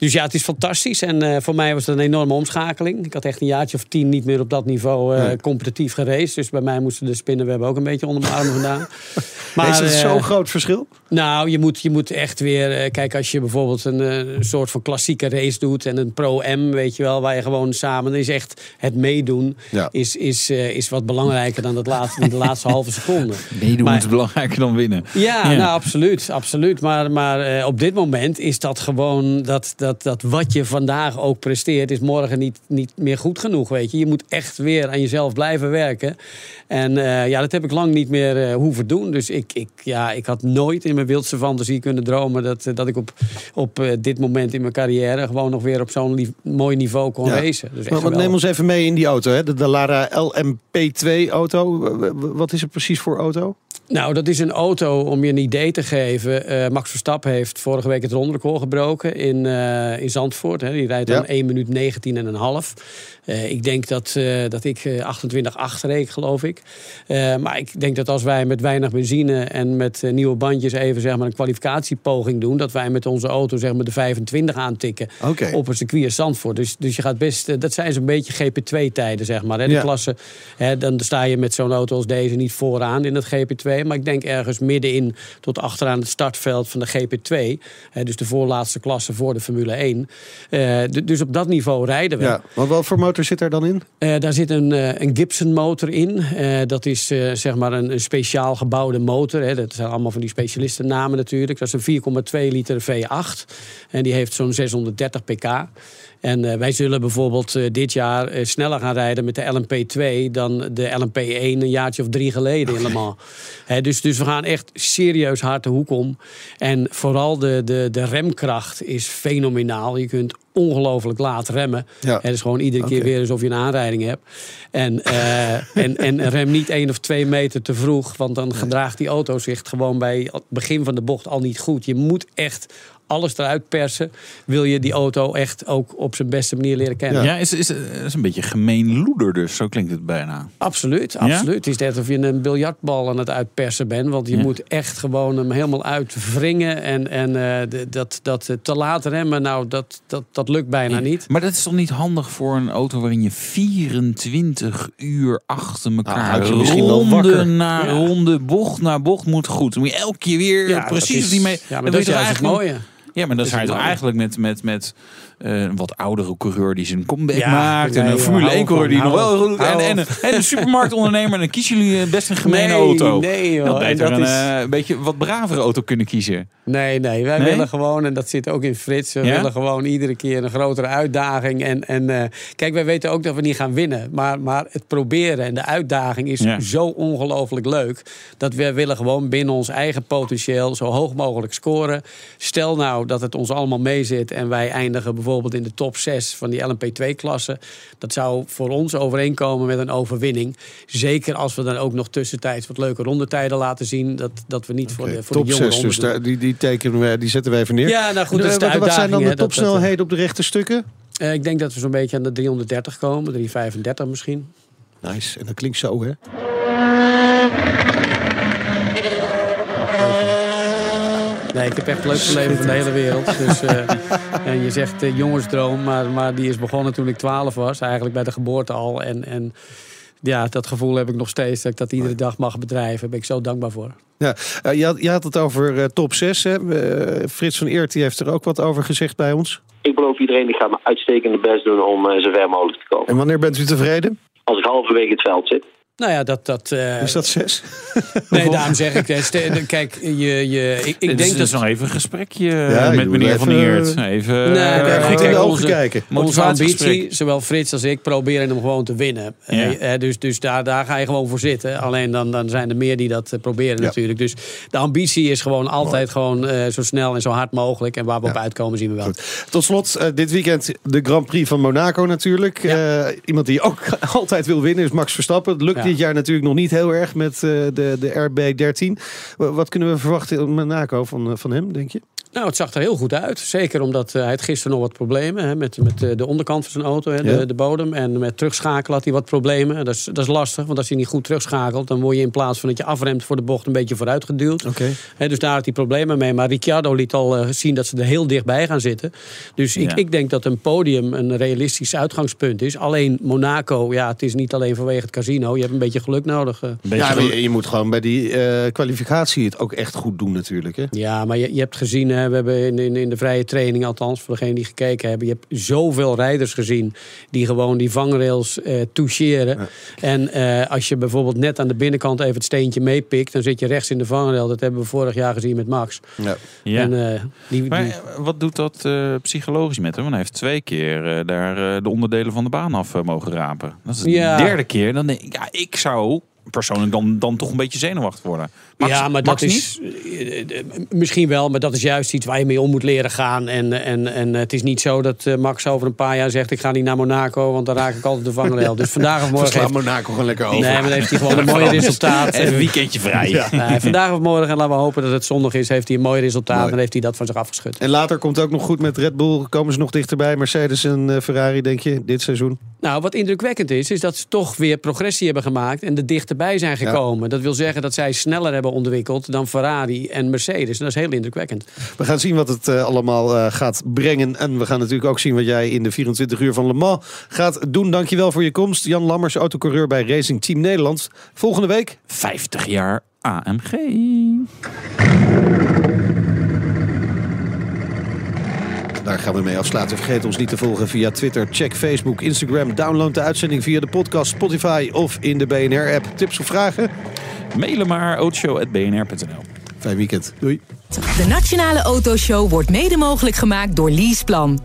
[SPEAKER 6] Dus ja, het is fantastisch. En eh, voor mij was het een enorme omschakeling. Ik had echt een jaartje of tien niet meer op dat niveau eh,
[SPEAKER 3] Nee.
[SPEAKER 6] competitief geraced. Dus bij mij moesten de spinnenwebben ook een beetje onder mijn armen vandaan.
[SPEAKER 3] is het
[SPEAKER 6] eh,
[SPEAKER 3] zo'n groot verschil?
[SPEAKER 6] nou, je moet, je moet echt weer... eh, kijk, als je bijvoorbeeld een, eh, soort van klassieke race doet... en een Pro-M, weet je wel, waar je gewoon samen... dan is echt het meedoen
[SPEAKER 3] Ja.
[SPEAKER 6] is, is, eh, is wat belangrijker dan dat laatste, de laatste halve seconde.
[SPEAKER 4] Meedoen
[SPEAKER 6] Maar-
[SPEAKER 4] is belangrijker dan winnen.
[SPEAKER 6] Ja,
[SPEAKER 4] Ja.
[SPEAKER 6] nou absoluut. absoluut. Maar, maar eh, op dit moment is dat gewoon dat, dat, dat wat je vandaag ook presteert, is morgen niet, niet meer goed genoeg. Weet je. je moet echt weer aan jezelf blijven werken. En eh, ja, dat heb ik lang niet meer eh, hoeven doen. Dus ik, ik, ja, ik had nooit in mijn wildste fantasie kunnen dromen dat, eh, dat ik op, op dit moment in mijn carrière gewoon nog weer op zo'n lief- mooi niveau kon
[SPEAKER 3] Ja.
[SPEAKER 6] racen. Dus
[SPEAKER 3] Maar, wat neem ons even mee in die auto, hè? de Dallara LMP2-auto. Wat is het precies voor auto?
[SPEAKER 6] Nou, dat is een auto, om je een idee te geven. Max Verstappen heeft vorige week het rondrecord gebroken in, eh, in Zandvoort. Hè. Die rijdt dan
[SPEAKER 3] Ja.
[SPEAKER 6] 1 minuut 19 en een half. Eh, ik denk dat, eh, dat ik eh, 28,8 reed, geloof ik. Maar ik denk dat als wij met weinig benzine en met nieuwe bandjes even zeg maar, een kwalificatiepoging doen... dat wij met onze auto zeg maar, de 25 aantikken op een circuit als Zandvoort. Dus, dus je gaat best, dat zijn zo'n beetje GP2-tijden, zeg maar. Hè. De
[SPEAKER 3] Ja.
[SPEAKER 6] klasse, hè, dan sta je met zo'n auto als deze niet vooraan in het GP2. Maar ik denk ergens middenin tot achteraan het startveld van de GP2. Hè, dus de voorlaatste klasse voor de Formule 1. Eh, dus op dat niveau rijden we.
[SPEAKER 3] Ja, want wat voor motor zit er dan in?
[SPEAKER 6] Eh, daar zit een, eh, een Gibson motor in. Dat is zeg maar een, een speciaal gebouwde motor. Hè. Dat zijn allemaal van die specialistennamen natuurlijk. Dat is een 4,2 liter V8. En die heeft zo'n 630 pk. En eh, wij zullen bijvoorbeeld eh, dit jaar eh, sneller gaan rijden met de LMP2 dan de LMP1 een jaartje of drie geleden Mans. Hè, dus, dus we gaan echt serieus hard de hoek om. En vooral de, de, de remkracht is fenomenaal. Je kunt ongelooflijk laat remmen.
[SPEAKER 3] Ja.
[SPEAKER 6] Het is gewoon iedere keer weer alsof je een aanrijding hebt. En, eh, en, en rem niet één of twee meter te vroeg. Want dan gedraagt die auto zich gewoon bij het begin van de bocht al niet goed. Je moet echt alles eruit persen. Wil je die auto echt ook op zijn beste manier leren kennen.
[SPEAKER 4] Ja, is, is, is een beetje gemeen loeder dus. Zo klinkt het bijna.
[SPEAKER 6] Absoluut, absoluut. Het is net of je een biljartbal aan het uitpersen bent. Want je
[SPEAKER 4] Ja.
[SPEAKER 6] moet echt gewoon hem helemaal uitwringen. En, en eh, dat, dat te laat remmen, nou, dat, dat, dat lukt bijna niet.
[SPEAKER 4] Maar dat is toch niet handig voor een auto waarin je 24 uur achter elkaar
[SPEAKER 3] misschien wel wakker.
[SPEAKER 4] ronde na
[SPEAKER 6] Ja.
[SPEAKER 4] ronde, bocht na bocht moet goed. Dan moet je elke keer weer
[SPEAKER 6] Ja,
[SPEAKER 4] precies
[SPEAKER 6] dat is-
[SPEAKER 4] die mee.
[SPEAKER 6] Ja, maar dat is het
[SPEAKER 4] eigenlijk-
[SPEAKER 6] mooie.
[SPEAKER 4] Ja, maar dan
[SPEAKER 6] is
[SPEAKER 4] zou je
[SPEAKER 6] het
[SPEAKER 4] toch eigenlijk met, met, met een wat oudere coureur die zijn comeback
[SPEAKER 6] Ja,
[SPEAKER 4] maakt. En een Formule
[SPEAKER 6] hou
[SPEAKER 4] 1 coureur die nog wel goed en, en, een- en een supermarktondernemer. Dan kiezen jullie best een gemene
[SPEAKER 6] Nee,
[SPEAKER 4] auto.
[SPEAKER 6] nee, joh. En
[SPEAKER 4] beter
[SPEAKER 6] dat
[SPEAKER 4] een,
[SPEAKER 6] is-
[SPEAKER 4] eh, een beetje wat bravere auto kunnen kiezen.
[SPEAKER 6] Nee, nee, wij
[SPEAKER 4] Nee?
[SPEAKER 6] willen gewoon, en dat zit ook in Frits, we
[SPEAKER 4] Ja?
[SPEAKER 6] willen gewoon iedere keer een grotere uitdaging. En, en eh, kijk, wij weten ook dat we niet gaan winnen. Maar, maar het proberen en de uitdaging is
[SPEAKER 4] Ja.
[SPEAKER 6] zo ongelooflijk leuk. Dat we willen gewoon binnen ons eigen potentieel zo hoog mogelijk scoren. Stel nou dat het ons allemaal meezit en wij eindigen bijvoorbeeld in de top 6 van die LMP2-klasse. Dat zou voor ons overeenkomen met een overwinning. Zeker als we dan ook nog tussentijds wat leuke rondetijden laten zien. Dat, dat we niet voor de, voor
[SPEAKER 3] Top
[SPEAKER 6] de jongeren
[SPEAKER 3] 6, dus die, die, tekenen we, die zetten we even neer.
[SPEAKER 6] Ja, nou goed, dat is de
[SPEAKER 3] Eh, wat, wat zijn dan de topsnelheden op de rechte stukken?
[SPEAKER 6] Eh, ik denk dat we zo'n beetje aan de 330 komen, 335 misschien.
[SPEAKER 3] Nice, en dat klinkt zo, hè?
[SPEAKER 6] Nee, ik heb echt het leukste leven van de hele wereld. Dus, eh, en je zegt eh, jongensdroom, maar, maar die is begonnen toen ik 12 was. Eigenlijk bij de geboorte al. En, en ja, dat gevoel heb ik nog steeds. Dat ik dat iedere dag mag bedrijven. Daar ben ik zo dankbaar voor.
[SPEAKER 3] Ja, eh, je, had, je had het over eh, top 6. Hè? Frits van Eert die heeft er ook wat over gezegd bij ons.
[SPEAKER 9] Ik beloof iedereen, ik ga mijn uitstekende best doen om eh, zo ver mogelijk te komen.
[SPEAKER 3] En wanneer bent u tevreden?
[SPEAKER 9] Als ik halverwege het veld zit.
[SPEAKER 6] Nou ja, dat... dat eh,
[SPEAKER 3] Is dat 6?
[SPEAKER 6] Nee, daarom zeg ik... eh, Kijk, je, je, ik, ik
[SPEAKER 4] Dit
[SPEAKER 6] denk
[SPEAKER 4] is dus
[SPEAKER 6] dat...
[SPEAKER 4] nog even een gesprekje eh,
[SPEAKER 3] Ja, ik
[SPEAKER 4] met meneer
[SPEAKER 3] even,
[SPEAKER 4] Van Eert.
[SPEAKER 3] eh,
[SPEAKER 4] Even,
[SPEAKER 6] Nee,
[SPEAKER 4] eh,
[SPEAKER 3] in de ogen
[SPEAKER 6] onze-
[SPEAKER 3] kijken.
[SPEAKER 6] Onze ambitie, zowel Frits als ik, proberen hem gewoon te winnen.
[SPEAKER 4] Ja.
[SPEAKER 6] Eh, eh, dus dus daar, daar ga je gewoon voor zitten. Alleen dan, dan zijn er meer die dat eh, proberen
[SPEAKER 3] Ja.
[SPEAKER 6] natuurlijk. Dus de ambitie is gewoon altijd gewoon eh, zo snel en zo hard mogelijk. En waar we op uitkomen zien we wel.
[SPEAKER 3] Tot slot, eh, dit weekend de Grand Prix van Monaco natuurlijk. Eh, iemand die ook altijd wil winnen is Max Verstappen. Het lukt
[SPEAKER 6] Ja.
[SPEAKER 3] Dit jaar natuurlijk nog niet heel erg met eh, de, de RB13. Wa- Wat kunnen we verwachten in Monaco van, eh, van hem, denk je?
[SPEAKER 6] Nou, het zag er heel goed uit. Zeker omdat eh, hij had gisteren nog wat problemen hè, met, met eh, de onderkant van zijn auto, hè,
[SPEAKER 3] Ja.
[SPEAKER 6] de, de bodem. En met terugschakelen had hij wat problemen. Dat is, dat is lastig, want als hij niet goed terugschakelt... dan word je in plaats van dat je afremt voor de bocht een beetje vooruit geduwd.
[SPEAKER 3] Oké.
[SPEAKER 6] Hè, dus daar had hij problemen mee. Maar Ricciardo liet al eh, zien dat ze er heel dichtbij gaan zitten. Dus ik,
[SPEAKER 4] Ja.
[SPEAKER 6] ik denk dat een podium een realistisch uitgangspunt is. Alleen Monaco, ja, het is niet alleen vanwege het casino. Je hebt een beetje geluk nodig.
[SPEAKER 4] Beetje
[SPEAKER 3] Ja, je, je moet gewoon bij die eh, kwalificatie het ook echt goed doen natuurlijk. Hè?
[SPEAKER 6] Ja, maar je, je hebt gezien, hè, we hebben in, in, in de vrije training, althans voor degenen die gekeken hebben, je hebt zoveel rijders gezien die gewoon die vangrails eh toucheren. En eh, als je bijvoorbeeld net aan de binnenkant even het steentje meepikt, dan zit je rechts in de vangrail. Dat hebben we vorig jaar gezien met Max.
[SPEAKER 3] Ja.
[SPEAKER 4] Ja.
[SPEAKER 6] En, eh, die,
[SPEAKER 4] Maar
[SPEAKER 6] die-
[SPEAKER 4] eh, wat doet dat eh, psychologisch met hem? Want hij heeft twee keer eh, daar eh, de onderdelen van de baan af eh, mogen rapen. Dat is de
[SPEAKER 6] Ja.
[SPEAKER 4] derde keer. Dan denk ik, ja, ik zou persoonlijk dan, dan toch een beetje zenuwachtig worden. Max-
[SPEAKER 6] ja, maar
[SPEAKER 4] Max
[SPEAKER 6] dat
[SPEAKER 4] niet?
[SPEAKER 6] is eh, eh, misschien wel, maar dat is juist iets waar je mee om moet leren gaan. En, en, en het is niet zo dat eh, Max over een paar jaar zegt: ik ga niet naar Monaco, want dan raak ik altijd de vangrail. Dus vandaag of morgen heeft,
[SPEAKER 3] Monaco gewoon lekker over.
[SPEAKER 6] nee, maar dan heeft hij gewoon een mooi resultaat.
[SPEAKER 4] Even een weekendje vrij.
[SPEAKER 6] Nee, vandaag of morgen, laten we hopen dat het zondag is, heeft hij een mooi resultaat.
[SPEAKER 3] Mooi.
[SPEAKER 6] En heeft hij dat van zich afgeschud.
[SPEAKER 3] En later komt het ook nog goed met Red Bull. Komen ze nog dichterbij? Mercedes en eh, Ferrari, denk je, dit seizoen?
[SPEAKER 6] Nou, wat indrukwekkend is, is dat ze toch weer progressie hebben gemaakt en er dichterbij zijn gekomen. Dat wil zeggen dat zij sneller hebben ontwikkeld dan Ferrari en Mercedes. En dat is heel indrukwekkend.
[SPEAKER 3] We gaan zien wat het eh, allemaal eh, gaat brengen. En we gaan natuurlijk ook zien wat jij in de 24 uur van Le Mans gaat doen. Dankjewel voor je komst. Jan Lammers, autocoureur bij Racing Team Nederland. Volgende week
[SPEAKER 4] 50 jaar AMG.
[SPEAKER 3] Daar gaan we mee afsluiten. Vergeet ons niet te volgen via Twitter, check Facebook, Instagram. Download de uitzending via de podcast, Spotify of in de BNR-app. Tips of vragen?
[SPEAKER 4] Mailen maar autoshow.bnr.nl.
[SPEAKER 3] Fijn weekend. Doei.
[SPEAKER 1] De Nationale Autoshow wordt mede mogelijk gemaakt door Leaseplan.